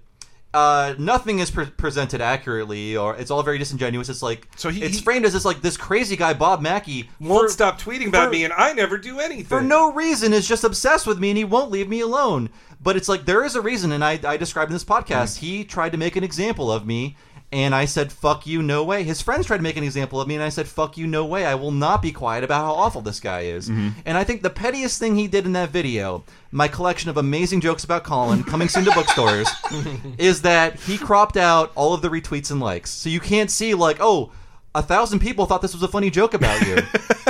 Uh, nothing is pre- presented accurately, or it's all very disingenuous. It's like So he- it's he- framed as this like this crazy guy Bob Mackey Won't for- stop tweeting about for- me, and I never do anything for no reason is just obsessed with me and he won't leave me alone. But it's like there is a reason, and I, I described in this podcast. He tried to make an example of me, and I said, "Fuck you, no way." His friends tried to make an example of me, and I said, "Fuck you, no way." I will not be quiet about how awful this guy is. Mm-hmm. And I think the pettiest thing he did in that video, my collection of amazing jokes about Colin coming soon to bookstores, is that he cropped out all of the retweets and likes, so you can't see like, oh. A thousand people thought this was a funny joke about you.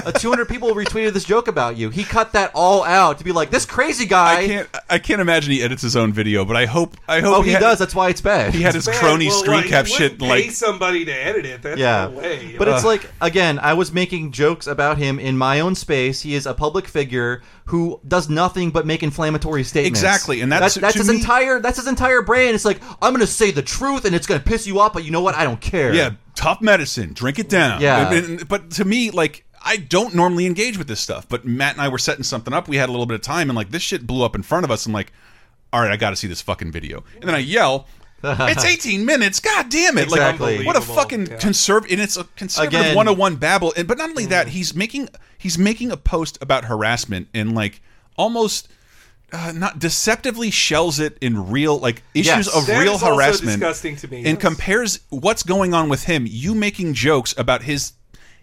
a 200 people retweeted this joke about you. He cut that all out to be like, this crazy guy. I can't. I can't imagine he edits his own video, but I hope. I hope Oh, he had- does. That's why it's bad. He had his Man, crony well, screen like, cap shit wouldn't like pay somebody to edit it. That's yeah, no way. but it's like again, I was making jokes about him in my own space. He is a public figure who does nothing but make inflammatory statements. Exactly, and that's- that's, his me- entire that's his entire brain. It's like I'm going to say the truth, and it's going to piss you off, but you know what? I don't care. Yeah, tough medicine. Drink it down. Yeah. And- and- but to me, like, I don't normally engage with this stuff. But Matt and I were setting something up. We had a little bit of time, and like this shit blew up in front of us. I'm like, all right, I got to see this fucking video. And then I yell. it's 18 minutes. God damn it! Exactly. Like, what a fucking Yeah. conservative. And it's a conservative Again- 101 babble. And but not only that, mm. he's making he's making a post about harassment and like almost. Uh, not deceptively shells it in real like issues Yes. of That real harassment disgusting to me, and yes. compares what's going on with him you making jokes about his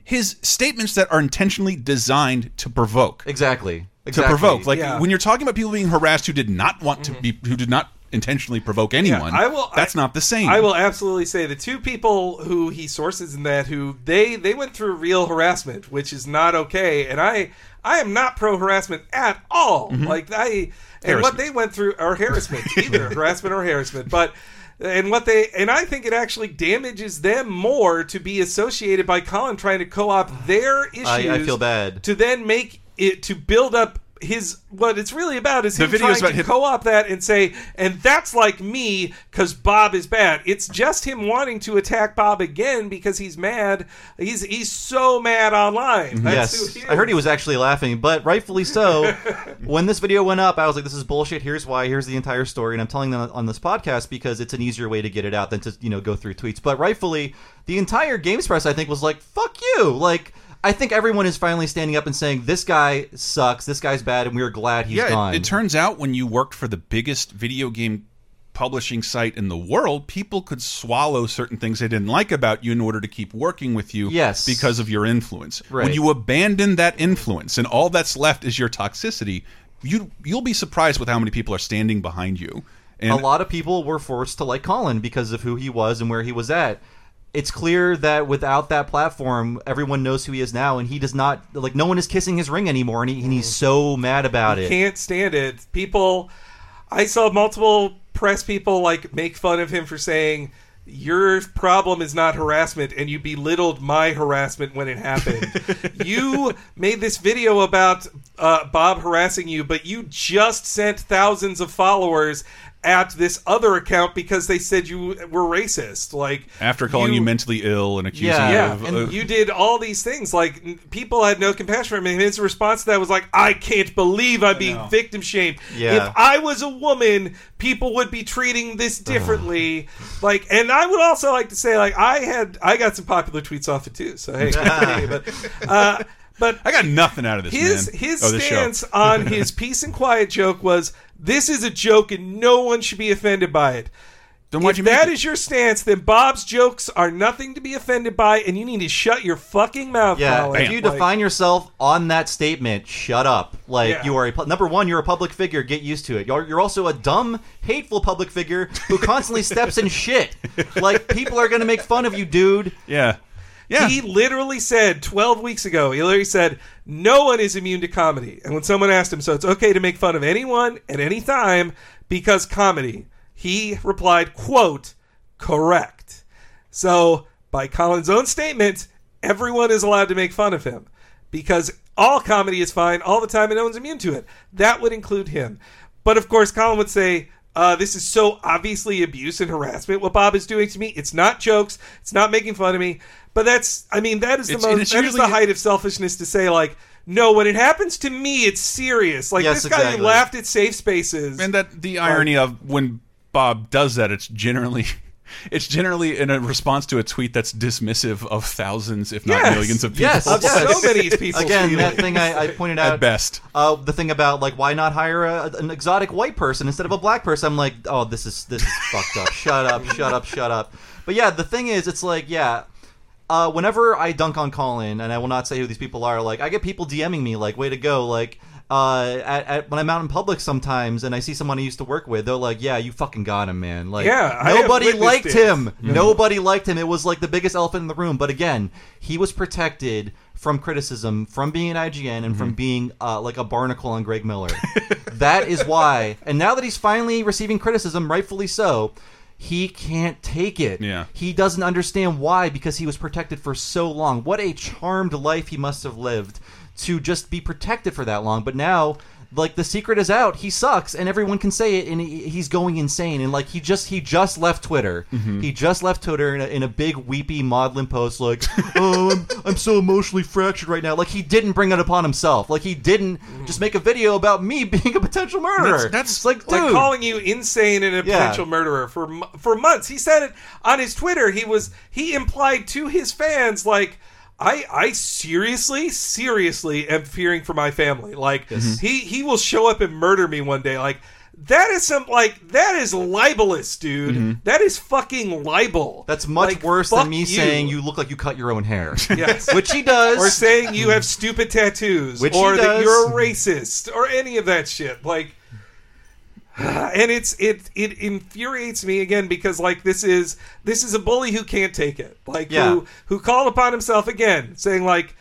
his statements that are intentionally designed to provoke exactly. to provoke like Yeah. when you're talking about people being harassed who did not want to be who did not intentionally provoke anyone I will. that's I- not the same I will absolutely say the two people who he sources in that who they they went through real harassment, which is not okay. And I I am not pro harassment at all. Mm-hmm. Like I and what they went through or harassment either harassment or harassment, but. And what they and I think it actually damages them more to be associated by Colin trying to co-opt their issues. I- I feel bad. to then make it to build up his what it's really about is The him video's trying about to him- co-op that and say, and that's like me because Bob is bad. It's just him wanting to attack Bob again because he's mad. He's he's so mad online. Mhm. That's who Yes, he I heard he was actually laughing, but rightfully so. when this video went up, I was like, "This is bullshit." Here's why. Here's the entire story, and I'm telling them on this podcast because it's an easier way to get it out than to you know go through tweets. But rightfully, the entire Games Press, I think, was like, "Fuck you!" Like, I think everyone is finally standing up and saying, "This guy sucks. This guy's bad," and we are glad he's yeah gone. it, it turns out when you worked for the biggest video game publishing site in the world people could swallow certain things they didn't like about you in order to keep working with you Yes. because of your influence when you abandon that influence and all that's left is your toxicity you you'll be surprised with how many people are standing behind you and a lot of people were forced to like Colin because of who he was and where he was at. It's clear that without that platform, everyone knows who he is now, and he does not like. No one is kissing his ring anymore, and, he, and he's so mad about it. can't stand it. People, I saw multiple press people like make fun of him for saying your problem is not harassment and you belittled my harassment when it happened. you made this video about uh, Bob harassing you, but you just sent thousands of followers at this other account because they said you were racist. Like after calling you, mentally ill and accusing you yeah, of and uh, you did all these things. Like people had no compassion for him, and his response to that was like, "I can't believe I'm being victim shamed. Yeah. If I was a woman, people would be treating this differently." like, and I would also like to say, like, I had I got some popular tweets off it too. So hey, but uh, but I got nothing out of this his man. his Oh, this show. stance on his peace and quiet joke was this is a joke and no one should be offended by it. Then why'd if you make that it? is your stance, then Bob's jokes are nothing to be offended by, and you need to shut your fucking mouth. Yeah, Colin. if you Like, define yourself on that statement, shut up. Like Yeah. you are a number one, you're a public figure. Get used to it. You're, you're also a dumb, hateful public figure who constantly steps in shit. Like people are gonna make fun of you, dude. yeah yeah He literally said 12 weeks ago, he literally said, No one is immune to comedy. And when someone asked him, So it's okay to make fun of anyone at any time because comedy, he replied, quote, correct. So, by Colin's own statement, everyone is allowed to make fun of him because all comedy is fine all the time and no one's immune to it. That would include him. But of course, Colin would say, uh, this is so obviously abuse and harassment. What Bob is doing to me, it's not jokes, it's not making fun of me. But that's, I mean, that is the It's- and most, it's that is the height of selfishness to say like, no, when it happens to me, it's serious. Like Yes, this guy exactly. laughed at safe spaces. and that the irony of when Bob does that, it's generally it's generally in a response to a tweet that's dismissive of thousands, if not Yes. millions of people. Yes, yes. so many people's Again, that thing I, I pointed out At best. Uh, the thing about like why not hire a, an exotic white person instead of a black person? I'm like, oh, this is this is fucked up. Shut up, shut up, shut up. But yeah, the thing is, it's like, yeah. Uh, whenever I dunk on Colin, and I will not say who these people are, like I get people DMing me, like, "Way to go!" Like, uh, at, at when I'm out in public sometimes, and I see someone I used to work with, they're like, "Yeah, you fucking got him, man!" Like, Yeah, nobody liked it. him. Nobody liked him. It was like the biggest elephant in the room. But again, he was protected from criticism, from being an IGN, and from being uh, like a barnacle on Greg Miller. that is why. And now that he's finally receiving criticism, rightfully so. He can't take it. Yeah. He doesn't understand why because he was protected for so long. What a charmed life he must have lived to just be protected for that long. But now, like the secret is out. He sucks, and everyone can say it, and he, he's going insane. And like he just he just left Twitter. Mm-hmm. He just left Twitter in a, in a big weepy maudlin post, like, "Oh, I'm, I'm so emotionally fractured right now." Like he didn't bring it upon himself. Like he didn't just make a video about me being a potential murderer. That's- that's like, dude, like calling you insane and a Yeah. potential murderer for for months. He said it on his Twitter. He was he implied to his fans like. I, I seriously, seriously am fearing for my family. Like mm-hmm. he he will show up and murder me one day. Like that is some like that is libelous, dude. Mm-hmm. That is fucking libel. That's much Like, worse than me saying you look like you cut your own hair. Yes. Which he does. or saying you have stupid tattoos, Which or he that you're a racist, or any of that shit. Like, and it's it it infuriates me again because like this is this is a bully who can't take it. Like Yeah. who who called upon himself again, saying like.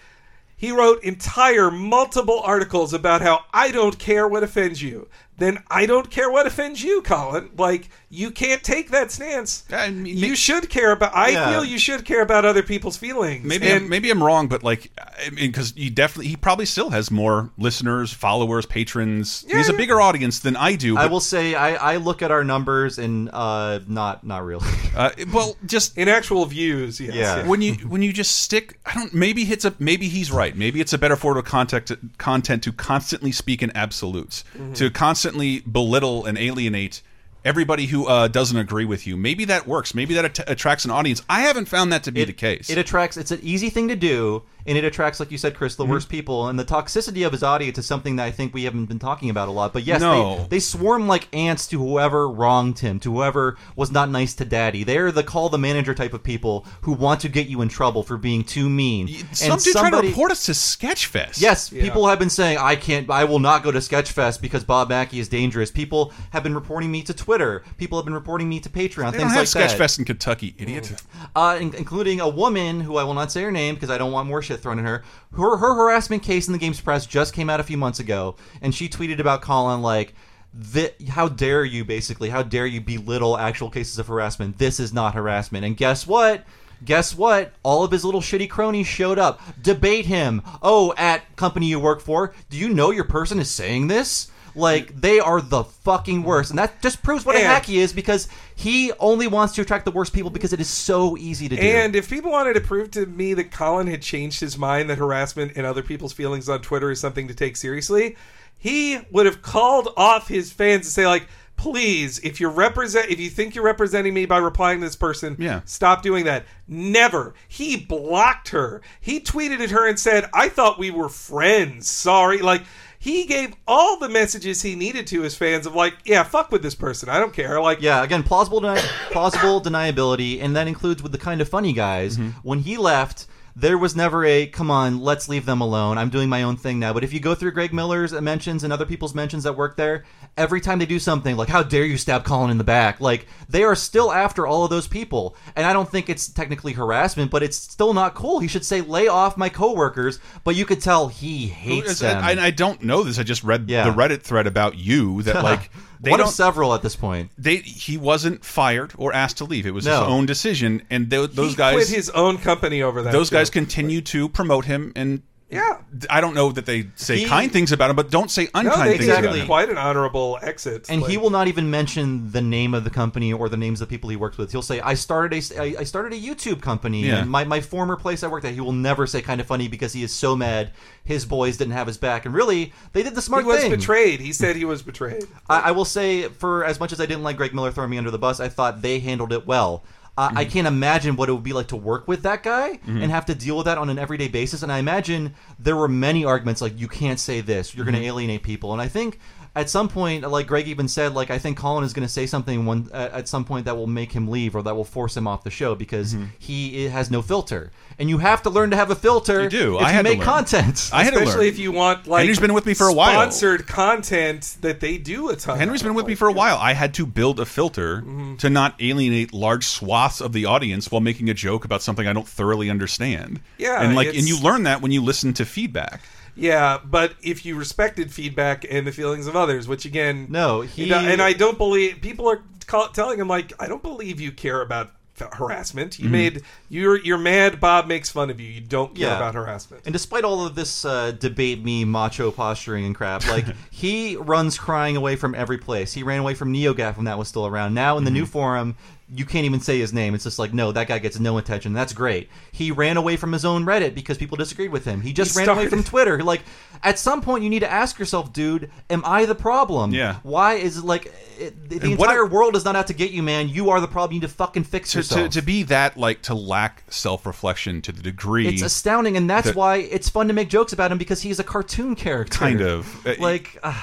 He wrote entire multiple articles about how I don't care what offends you. Then I don't care what offends you, Colin. Like you can't take that stance. I mean, you should care about. I Yeah. feel you should care about other people's feelings. Maybe and I'm, maybe I'm wrong, but like, I mean, because he definitely he probably still has more listeners, followers, patrons. he has a bigger audience than I do. I will say I, I look at our numbers and uh not not really. Uh, well, just in actual views, yes. Yeah. when you when you just stick, I don't. Maybe it's a maybe he's right. Maybe it's a better form of contact content to constantly speak in absolutes, Mm-hmm. to constantly belittle and alienate everybody who uh, doesn't agree with you. Maybe that works. Maybe that att attracts an audience. I haven't found that to be the case. It attracts. It's an easy thing to do, and it attracts, like you said, Chris, Mm-hmm. the worst people. And the toxicity of his audience is something that I think we haven't been talking about a lot. But yes, No. they, they swarm like ants to whoever wronged him, to whoever was not nice to Daddy. They're the call the manager type of people who want to get you in trouble for being too mean. Some and dude tried to report us to Sketchfest. Yes, people have been saying I can't, I will not go to Sketchfest because Bob Mackey is dangerous. People have been reporting me to Twitter. People have been reporting me to Patreon. they things don't have like that. Sketchfest in Kentucky, idiot. uh, in- including a woman who I will not say her name because I don't want more shit thrown at her. Her her harassment case in the Games Press just came out a few months ago, and she tweeted about Colin like. "Thi- how dare you basically. How dare you belittle actual cases of harassment. This is not harassment. And guess what? Guess what? All of his little shitty cronies showed up. Debate him. Oh at company you work for do you know your person is saying this like they are the fucking worst and that just proves what a And- hack he is because he only wants to attract the worst people because it is so easy to do And if people wanted to prove to me that Colin had changed his mind that harassment and other people's feelings on Twitter is something to take seriously, he would have called off his fans and say like, "Please, if you're represent, if you think you're representing me by replying to this person, Yeah. stop doing that." Never. He blocked her. He tweeted at her and said, "I thought we were friends. Sorry." Like. He gave all the messages he needed to his fans of like, yeah, fuck with this person. I don't care. Like, Yeah, again, plausible deni- plausible deniability, and that includes with the kind of funny guys. Mm-hmm. When he left, there was never a come on, let's leave them alone. I'm doing my own thing now. But if you go through Greg Miller's mentions and other people's mentions that work there, every time they do something like how dare you stab Colin in the back, like they are still after all of those people. And I don't think it's technically harassment, but it's still not cool. He should say lay off my coworkers, but you could tell he hates them. I, I don't know this. I just read Yeah. the Reddit thread about you that like they One of don't. several at this point. They he wasn't fired or asked to leave. It was No. his own decision, and tho- those he guys quit his own company over that. those too. guys continue to promote him and Yeah. I don't know that they say He- kind things about him, but don't say No, unkind they things gave about him him. quite an honorable exit. and he will not even mention the name of the company or the names of the people he works with. He'll say, "I started a I I started a YouTube company, Yeah. and my, my former place I worked at." He will never say "kind of funny" because he is so mad his boys didn't have his back, and really they did the smart he was thing. betrayed. He said he was betrayed. I, I will say, for as much as I didn't like Greg Miller throwing me under the bus, I thought they handled it well. Uh, I can't imagine what it would be like to work with that guy Mhm. and have to deal with that on an everyday basis. And I imagine there were many arguments like, you can't say this, you're going to alienate people. And I think at some point, like Greg even said, like I think Colin is going to say something one at, at some point that will make him leave or that will force him off the show because he has no filter. And you have to learn to have a filter. You do. If I you had to make learn. content, I had to Especially learn. if you want like Henry's been with me for a while. Sponsored content that they do a ton. Henry's of. been with me for a while. I had to build a filter Mm-hmm. to not alienate large swaths of the audience while making a joke about something I don't thoroughly understand. Yeah, and like, it's- and you learn that when you listen to feedback. Yeah, but if you respected feedback and the feelings of others, which again, No, he- and I don't believe people are call, telling him like, I don't believe you care about harassment. You Mhm. made you're you're mad. Bob makes fun of you. You don't care Yeah. about harassment. And despite all of this uh, debate me, macho posturing and crap, like he runs crying away from every place. He ran away from NeoGaf when that was still around. Now in the new forum, you can't even say his name. It's just like, no, that guy gets no attention. That's great. He ran away from his own Reddit because people disagreed with him. He just He ran away from Twitter. Like, at some point, you need to ask yourself, dude, am I the problem? Yeah. Why is it like it, the And what- entire world is not out to get you, man? You are the problem. You need to fucking fix To, yourself. to, to be that like to lack self reflection to the degree It's astounding, and that's that- why it's fun to make jokes about him because he's a cartoon character. kind of like. Uh,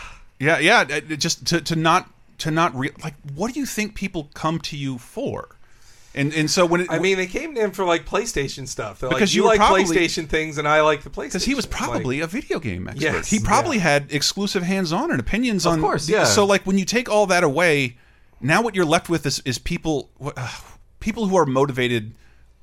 yeah yeah just to, to not to not re- like what do you think people come to you for and and so when it, I mean, they came to him for like PlayStation stuff. They're Because like, you you like probably- PlayStation things, and I like the PlayStation. because he was Like, probably a video game expert. Yes, he probably yeah. had exclusive hands-on and opinions Of on. course, yeah. So like when you take all that away, now what you're left with is is people uh, people who are motivated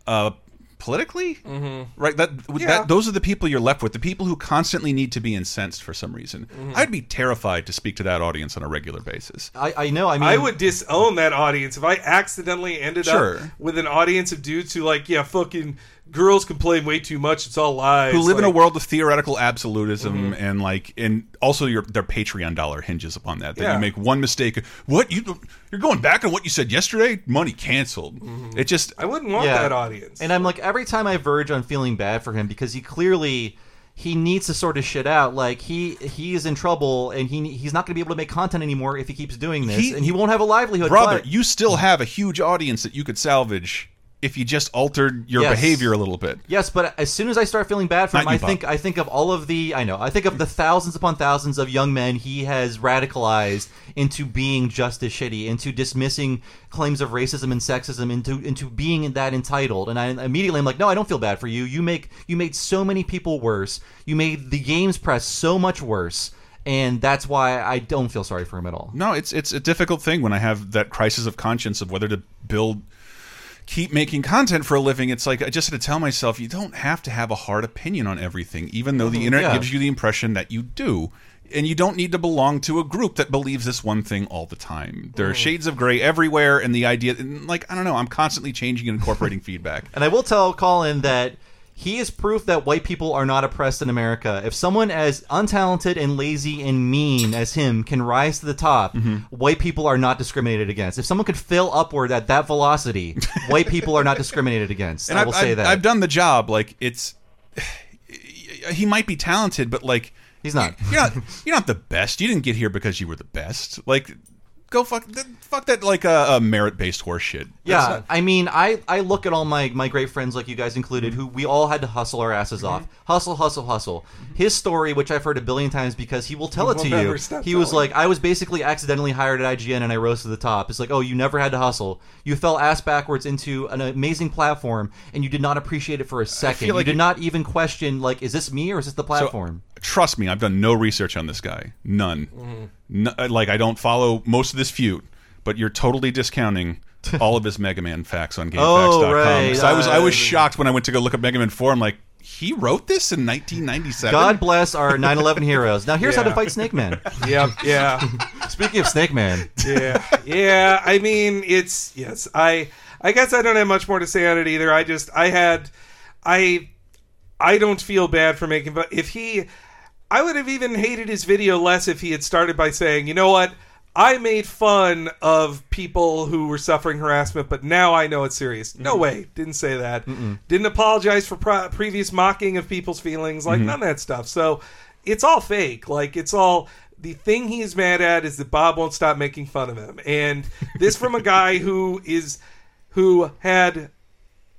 uh, politically, Mhm. right? That, Yeah. that those are the people you're left with. The people who constantly need to be incensed for some reason. Mhm. I'd be terrified to speak to that audience on a regular basis. I, I know. I mean, I would disown that audience if I accidentally ended Sure. up with an audience of dudes who like, yeah, fucking girls complain way too much. It's all lies. who live in a world of theoretical absolutism Mhm. and like and also your their Patreon dollar hinges upon that. That Yeah. you make one mistake, what you you're going back on what you said yesterday, money canceled. It just I wouldn't want Yeah. that audience. And I'm like, every time I verge on feeling bad for him because he clearly he needs to sort his shit out. Like he he is in trouble and he he's not going to be able to make content anymore if he keeps doing this, He- and he won't have a livelihood. brother, but- you still have a huge audience that you could salvage if you just altered your Yes. behavior a little bit. Yes, but as soon as I start feeling bad for him, you, I think I think of all of the I know I think of the thousands upon thousands of young men he has radicalized into being just as shitty, into dismissing claims of racism and sexism, into into being that entitled. And I immediately I'm like, no, I don't feel bad for you. You make you made so many people worse. You made the games press so much worse. And that's why I don't feel sorry for him at all. No, it's it's a difficult thing when I have that crisis of conscience of whether to build keep making content for a living. It's like I just had to tell myself you don't have to have a hard opinion on everything, even though the Mhm, internet yeah. gives you the impression that you do. And you don't need to belong to a group that believes this one thing all the time. There are Mhm. shades of gray everywhere, and the idea, and like I don't know, I'm constantly changing and incorporating feedback. And I will tell Colin that he is proof that white people are not oppressed in America. If someone as untalented and lazy and mean as him can rise to the top, Mm-hmm. white people are not discriminated against. If someone could fail upward at that velocity, white people are not discriminated against. And I I've, will say that. I've done the job. Like it's, he might be talented, but like he's not. You're not. You're not the best. You didn't get here because you were the best. Like, go fuck. th- Fuck that. Like uh, uh, a, a merit based horse shit. Yeah, not- I mean, I, I look at all my, my great friends, like you guys included, who we all had to hustle our asses Mm-hmm. off. Hustle, hustle, hustle. Mm-hmm. His story, which I've heard a billion times because he will tell He it will to never you. stop He was telling. like, I was basically accidentally hired at IGN and I rose to the top. It's like, oh, you never had to hustle. You fell ass backwards into an amazing platform and you did not appreciate it for a second. like you did you- not even question, like, is this me or is this the platform? Trust me, I've done no research on this guy. None. Mhm. No- uh, like I don't follow most of this feud, but you're totally discounting all of his Mega Man facts on GameFAQs.com. Oh, right. 'Cause I was I was shocked when I went to go look up Mega Man 4. I'm like, he wrote this in 1997. God bless our 9 11 heroes. Now, here's how to fight Snake Man. Yeah, yeah. Speaking of Snake Man. yeah, yeah. I mean, it's yes. I I guess I don't have much more to say on it either. I just I had I I don't feel bad for making but If he, I would have even hated his video less if he had started by saying, you know what, I made fun of people who were suffering harassment, but now I know it's serious. No Mhm. way, didn't say that. Didn't apologize for pro- previous mocking of people's feelings, like Mhm. none of that stuff. So it's all fake. Like it's all. The thing he's mad at is that Bob won't stop making fun of him, and this from a guy who is who had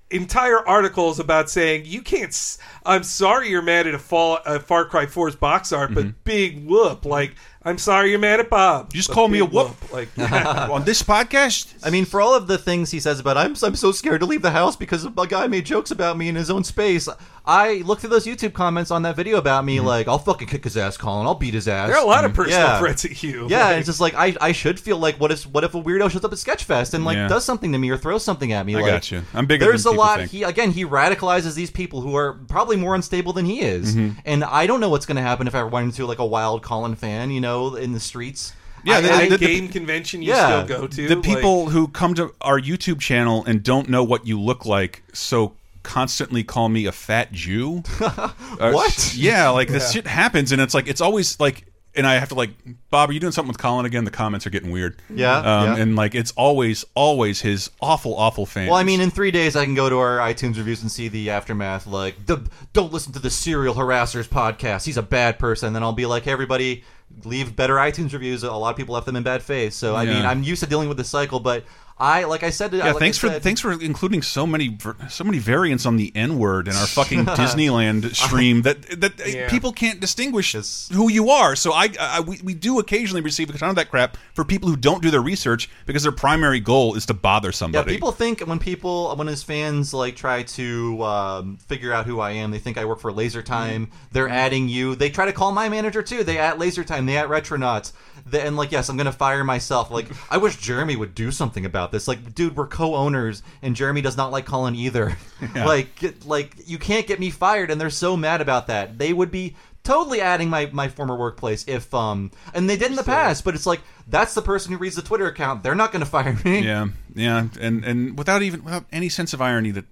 entire articles about saying you can't. S- I'm sorry you're mad at a fall a Far Cry 4's box art, but mm-hmm. big whoop! Like I'm sorry you're mad at Bob. You just call me a big whoop. Like on this podcast. I mean, for all of the things he says about I'm I'm so scared to leave the house because a guy made jokes about me in his own space. I look through those YouTube comments on that video about me, like I'll fucking kick his ass, Colin. I'll beat his ass. There are a lot of personal Yeah. threats at you. Yeah, Like- it's just like I, I should feel like what if what if a weirdo shows up at Sketchfest and like Yeah. does something to me or throws something at me? I like, got you. I'm bigger There's than a people lot. think. He again he radicalizes these people who are probably more unstable than he is, Mhm. and I don't know what's going to happen if I run into like a wild Colin fan, you know, in the streets. Yeah, I- the- I- the- the- game convention you Yeah. still go to. the like- people who come to our YouTube channel and don't know what you look like, so constantly call me a fat Jew. Uh, What? Yeah, like this Yeah. shit happens, and it's like it's always like, and I have to like, Bob, are you doing something with Colin again? The comments are getting weird. Yeah, um, yeah. and like it's always, always his awful, awful fans. Well, I mean, in three days I can go to our iTunes reviews and see the aftermath. Like, the, don't listen to the Serial Harassers podcast. He's a bad person. Then I'll be like, hey, everybody, leave better iTunes reviews. A lot of people left them in bad faith. So I Yeah. mean, I'm used to dealing with this cycle, but I, like I said, yeah, like thanks I for thanks for including so many so many variants on the N word in our fucking Disneyland stream that that uh, Yeah. people can't distinguish who you are. So I, I we, we do occasionally receive a ton of that crap for people who don't do their research because their primary goal is to bother somebody. Yeah, people think when people when his fans like try to um, figure out who I am, they think I work for Laser Time. They're adding you. They try to call my manager too. They at Laser Time. They at Retronauts. They, and like, yes, I'm gonna fire myself. Like, I wish Jeremy would do something about this. Like, dude, we're co-owners, and Jeremy does not like Colin either. Yeah. like, get, like you can't get me fired, and they're so mad about that. They would be totally adding my, my former workplace if um and they did in the past but it's like that's the person who reads the twitter account they're not going to fire me yeah, yeah, and and without even without any sense of irony that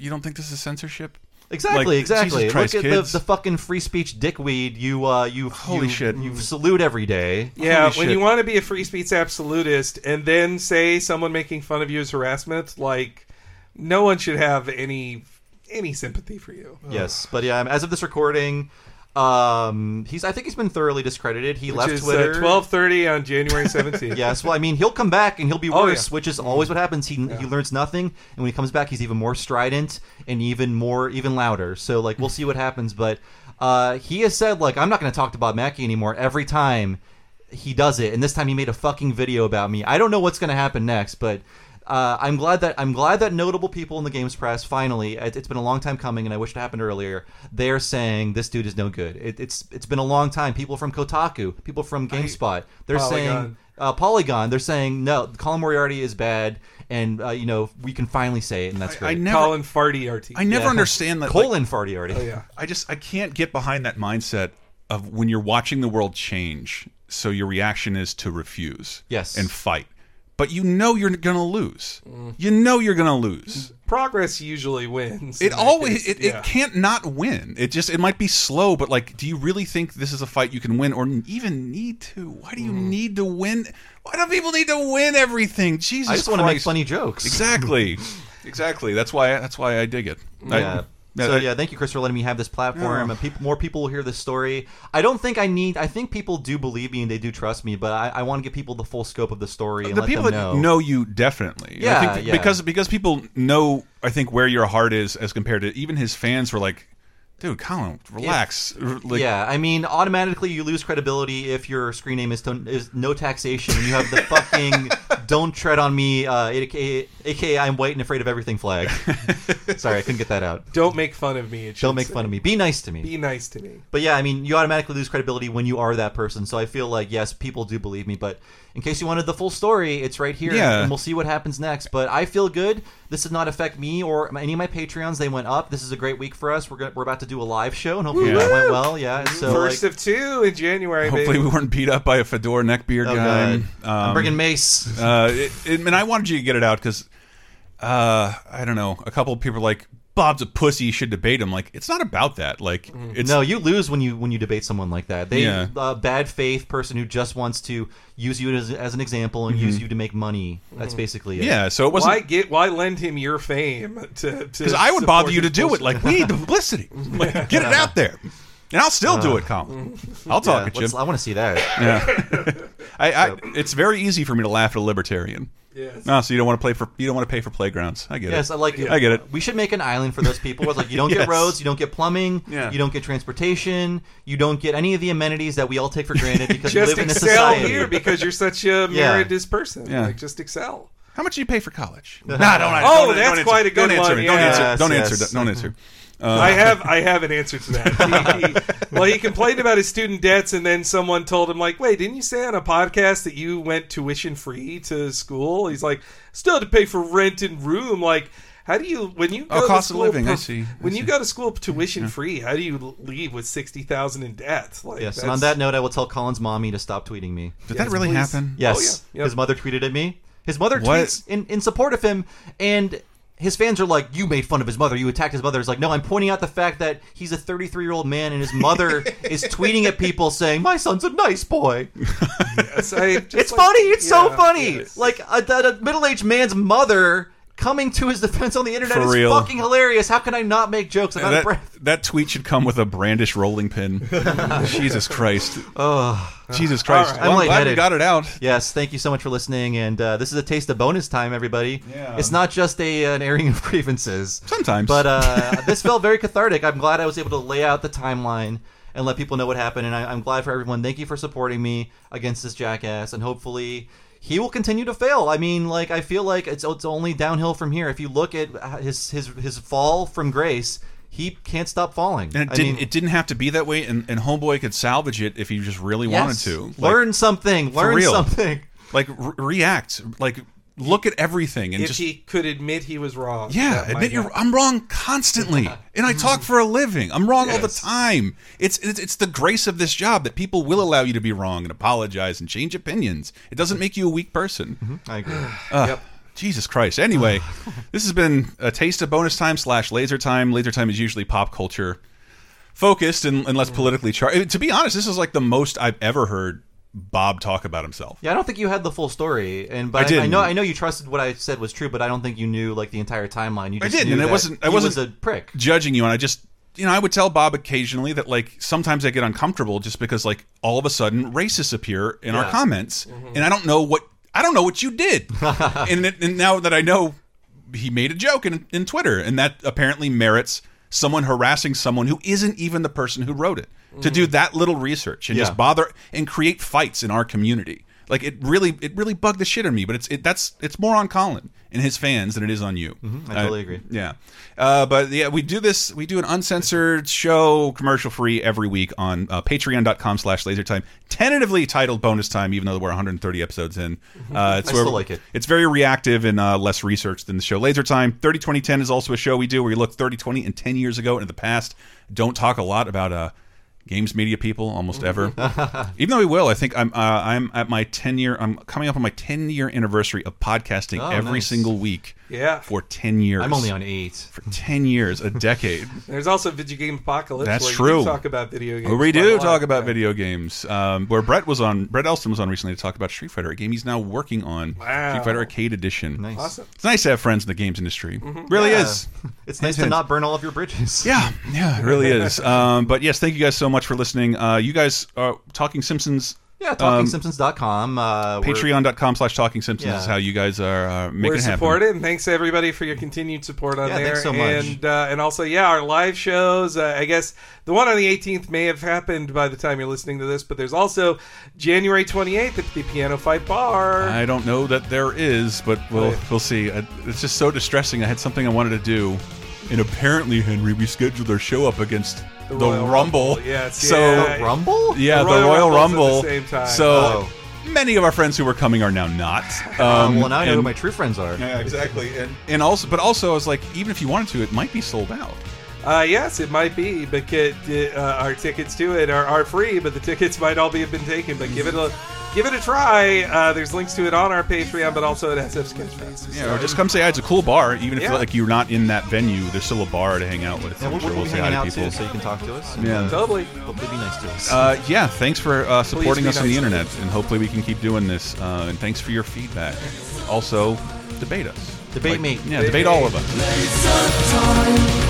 you don't think this is censorship. Exactly, Like, exactly. Jesus Christ, Look at kids. the, the fucking free speech dickweed you uh you Holy you, shit. you salute every day. Yeah, Holy when shit. you want to be a free speech absolutist and then say someone making fun of you is harassment, like no one should have any any sympathy for you. Yes, but yeah, as of this recording, um he's I think he's been thoroughly discredited. He left is, Twitter. uh, twelve thirty on January seventeenth. Yes, well, I mean, he'll come back and he'll be Oh, worse, yeah. which is always what happens. He he learns nothing, and when he comes back, he's even more strident and even more even louder. So like, we'll see what happens. But uh, he has said like, I'm not going to talk to Bob Mackey anymore. Every time he does it, and this time he made a fucking video about me. I don't know what's going to happen next, but. Uh, I'm glad that I'm glad that notable people in the games press finally. It, it's been a long time coming, and I wish it happened earlier. They are saying this dude is no good. It, it's it's been a long time. People from Kotaku, people from GameSpot, they're saying Polygon. uh, Polygon. They're saying no, Colin Moriarty is bad, and uh, you know we can finally say it, and that's I great. never- Colin Farty RT. I never Yeah. understand that. Colin Farty Oh yeah. I just I can't get behind that mindset of when you're watching the world change. So your reaction is to refuse, Yes. and fight, but you know you're gonna lose. Mm. You know you're gonna lose. Progress usually wins. It always case. it, Yeah. it can't not win. It just it might be slow, but like, do you really think this is a fight you can win, or even need to? Why do you Mm. need to win? Why do people need to win everything? Jesus, I just want to make funny jokes. Exactly, exactly. That's why that's why I dig it. I- Yeah. So yeah, thank you, Chris, for letting me have this platform. Yeah. And people, more people will hear this story. I don't think I need. I think people do believe me and they do trust me, but I, I want to give people the full scope of the story uh, and the let people them that know. know you definitely. I Yeah, think yeah. because because people know. I think where your heart is as compared to even his fans were like, dude, Colin, relax. Like, yeah, I mean, automatically you lose credibility if your screen name is, to, is no taxation and you have the fucking "Don't tread on me," uh, aka, aka I'm white and afraid of everything flag. Sorry, I couldn't get that out. Don't make fun of me. Don't make say. fun of me. Be nice to me. Be nice to me. But yeah, I mean, you automatically lose credibility when you are that person. So I feel like yes, people do believe me. But in case you wanted the full story, it's right here, Yeah. and we'll see what happens next. But I feel good. This did not affect me or any of my Patreons. They went up. This is a great week for us. We're gonna, we're about to do a live show, and hopefully Yeah. that went well. Yeah. So First like, of two in January. Hopefully, baby. we weren't beat up by a fedora neckbeard Oh, guy. God. I'm bringing mace. Uh, it, it, and I wanted you to get it out because uh, I don't know. A couple of people like Bob's a pussy, you should debate him. Like it's not about that. Like it's no, you lose when you when you debate someone like that. They Yeah. a bad faith person who just wants to use you as, as an example and use Mhm. you to make money. That's basically it. Yeah, so it wasn't- Why get? Why lend him your fame to? because I would bother you to do it. Like we need the publicity. Like, get it out there, and I'll still do uh. it, Colin. I'll talk Yeah, at you. I want to see that. Yeah, I, I, it's very easy for me to laugh at a libertarian. Yes. No, so you don't want to play for you don't want to pay for playgrounds. I get Yes, it. I like it. I get it. We should make an island for those people. Where it's like you don't get roads, you don't get plumbing, Yeah. you don't get transportation, you don't get any of the amenities that we all take for granted because we just live in a excel society. here because you're such a Yeah. meritorious person. Yeah. Like just excel. How much do you pay for college? Nah, Nah, don't. Oh, don't- that's don't quite a good don't answer one, me. Don't yes, answer. Don't yes. answer. Don't answer. Uh, I have I have an answer to that. He- he- well, he complained about his student debts, and then someone told him, like, "Wait, didn't you say on a podcast that you went tuition free to school?" He's like, "Still had to pay for rent and room." Like, how do you when you go Oh, to cost of school living, I see. I when you go to school tuition free, how do you leave with sixty thousand in debt? Like, Yes, and on that note, I will tell Colin's mommy to stop tweeting me. Did that really happen? Yes, Oh, yeah. Yep. his mother tweeted at me. His mother What? tweets in, in support of him, and his fans are like, "You made fun of his mother. You attacked his mother." It's like, no, I'm pointing out the fact that he's a 33 year old man, and his mother is tweeting at people saying, "My son's a nice boy." Yes, I just it's like- funny. It's so funny. yes. Like a, a middle aged man's mother coming to his defense on the internet For is real. fucking hilarious. How can I not make jokes about that, Brad? that tweet should come with a brandish rolling pin. Jesus Christ. Oh, Jesus Christ. I'm I'm glad we got it out. Yes, thank you so much for listening, and uh, this is a taste of bonus time, everybody. Yeah. It's not just a an airing of grievances, Sometimes. but uh, this felt very cathartic. I'm glad I was able to lay out the timeline and let people know what happened, and I, I'm glad for everyone. Thank you for supporting me against this jackass, and hopefully. He will continue to fail. I mean, like I feel like it's it's only downhill from here. If you look at his his his fall from grace, he can't stop falling. And it I didn't. mean, it didn't have to be that way, and, and Homeboy could salvage it if he just really yes. wanted to. Like, learn something. Learn something. Like re- react. Like look at everything and if just he could admit he was wrong, yeah, admit you're. I'm wrong constantly, and I talk for a living. I'm wrong all the time. It's, it's it's the grace of this job that people will allow you to be wrong and apologize and change opinions. It doesn't make you a weak person. Mm-hmm. I agree. Ugh, Yep. Jesus Christ. Anyway, this has been a taste of bonus time slash laser time. Laser time is usually pop culture focused and, and less mm. politically charged. To be honest, this is like the most I've ever heard Bob talk about himself. Yeah, I don't think you had the full story, and but I I, I, know I know you trusted what I said was true, but I don't think you knew like the entire timeline. You I didn't, and it wasn't. I wasn't was a prick. judging you, and I just, you know, I would tell Bob occasionally that like sometimes I get uncomfortable just because like all of a sudden racists appear in our Yeah. comments, mm-hmm. and I don't know what I don't know what you did, and, it, and now that I know he made a joke in, in Twitter, and that apparently merits someone harassing someone who isn't even the person who wrote it to do that little research and Yeah. just bother and create fights in our community. Like it really, it really bugged the shit out of me. But it's it, that's it's more on Colin and his fans than it is on you. I totally agree. Yeah, uh, but yeah, we do this. We do an uncensored show, commercial free every week on uh, Patreon.com/slash LaserTime, tentatively titled Bonus Time, even though we're 130 episodes in. Uh, it's I where- still like it. It's very reactive and uh, less researched than the show Laser Time. 30 20 10 is also a show we do where we look 30 20 and 10 years ago into the past. Don't talk a lot about uh, games media people almost ever. Even though we will, I think I'm uh, I'm at my 10 year. I'm coming up on my 10 year anniversary of podcasting Oh, every nice. single week. Yeah. for 10 years. I'm only on eight. for 10 years, a decade. There's also Video Game Apocalypse. That's where You true. do talk about video games. Where we quite a do lot. talk about Yeah. video games. Um, where Brett was on, Brett Elston was on recently to talk about Street Fighter, a game he's now working on. Wow. Street Fighter Arcade Edition. Nice. Awesome. It's nice to have friends in the games industry. Really Yeah. is. It's nice to not burn all of your bridges. Yeah, yeah, it really is. Um, but yes, thank you guys so much for listening. Uh, you guys are Talking Simpsons. Yeah, um, TalkingSimpsons.com. Uh, we're- Patreon.com slash Talking Simpsons Yeah. is how you guys are uh, making We're it happen. supported, and thanks to everybody for your continued support on Yeah, there. thanks so much. And uh, and also, yeah, our live shows. Uh, I guess the one on the 18th may have happened by the time you're listening to this, but there's also January 28th at the Piano Fight Bar. I don't know that there is, but we'll Right. we'll see. It's just so distressing. I had something I wanted to do, and apparently, Henry, we scheduled our show up against the, Royal Rumble. Rumble, yes, so yeah. The Rumble? yeah, The the Royal Royal, Rumble's at the Rumble. same time. So Oh. many of our friends who were coming are now not. Uh, Um, well, now I know who my true friends are. Yeah, exactly. And and also, but also, I was like, even if you wanted to, it might be sold out. Uh, yes, it might be, but get, uh, our tickets to it are, are free, but the tickets might all be have been taken. But give it a give it a try. Uh, there's links to it on our Patreon, but also at SF Sketchfest. Yeah, or just come say hi. It's a cool bar, even if Yeah. like you're not in that venue. There's still a bar to hang out with. Yeah, we'll, sure we'll we'll be say hi hanging to out people. too, so you can talk to us. and, Yeah. Totally. Hopefully, be nice to us. Uh, yeah, thanks for uh, supporting be us on the nice to internet, and hopefully we can keep doing this. Uh, and thanks for your feedback. Also, debate us. Debate me. Yeah, debate all of us.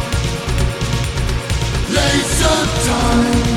Laser time.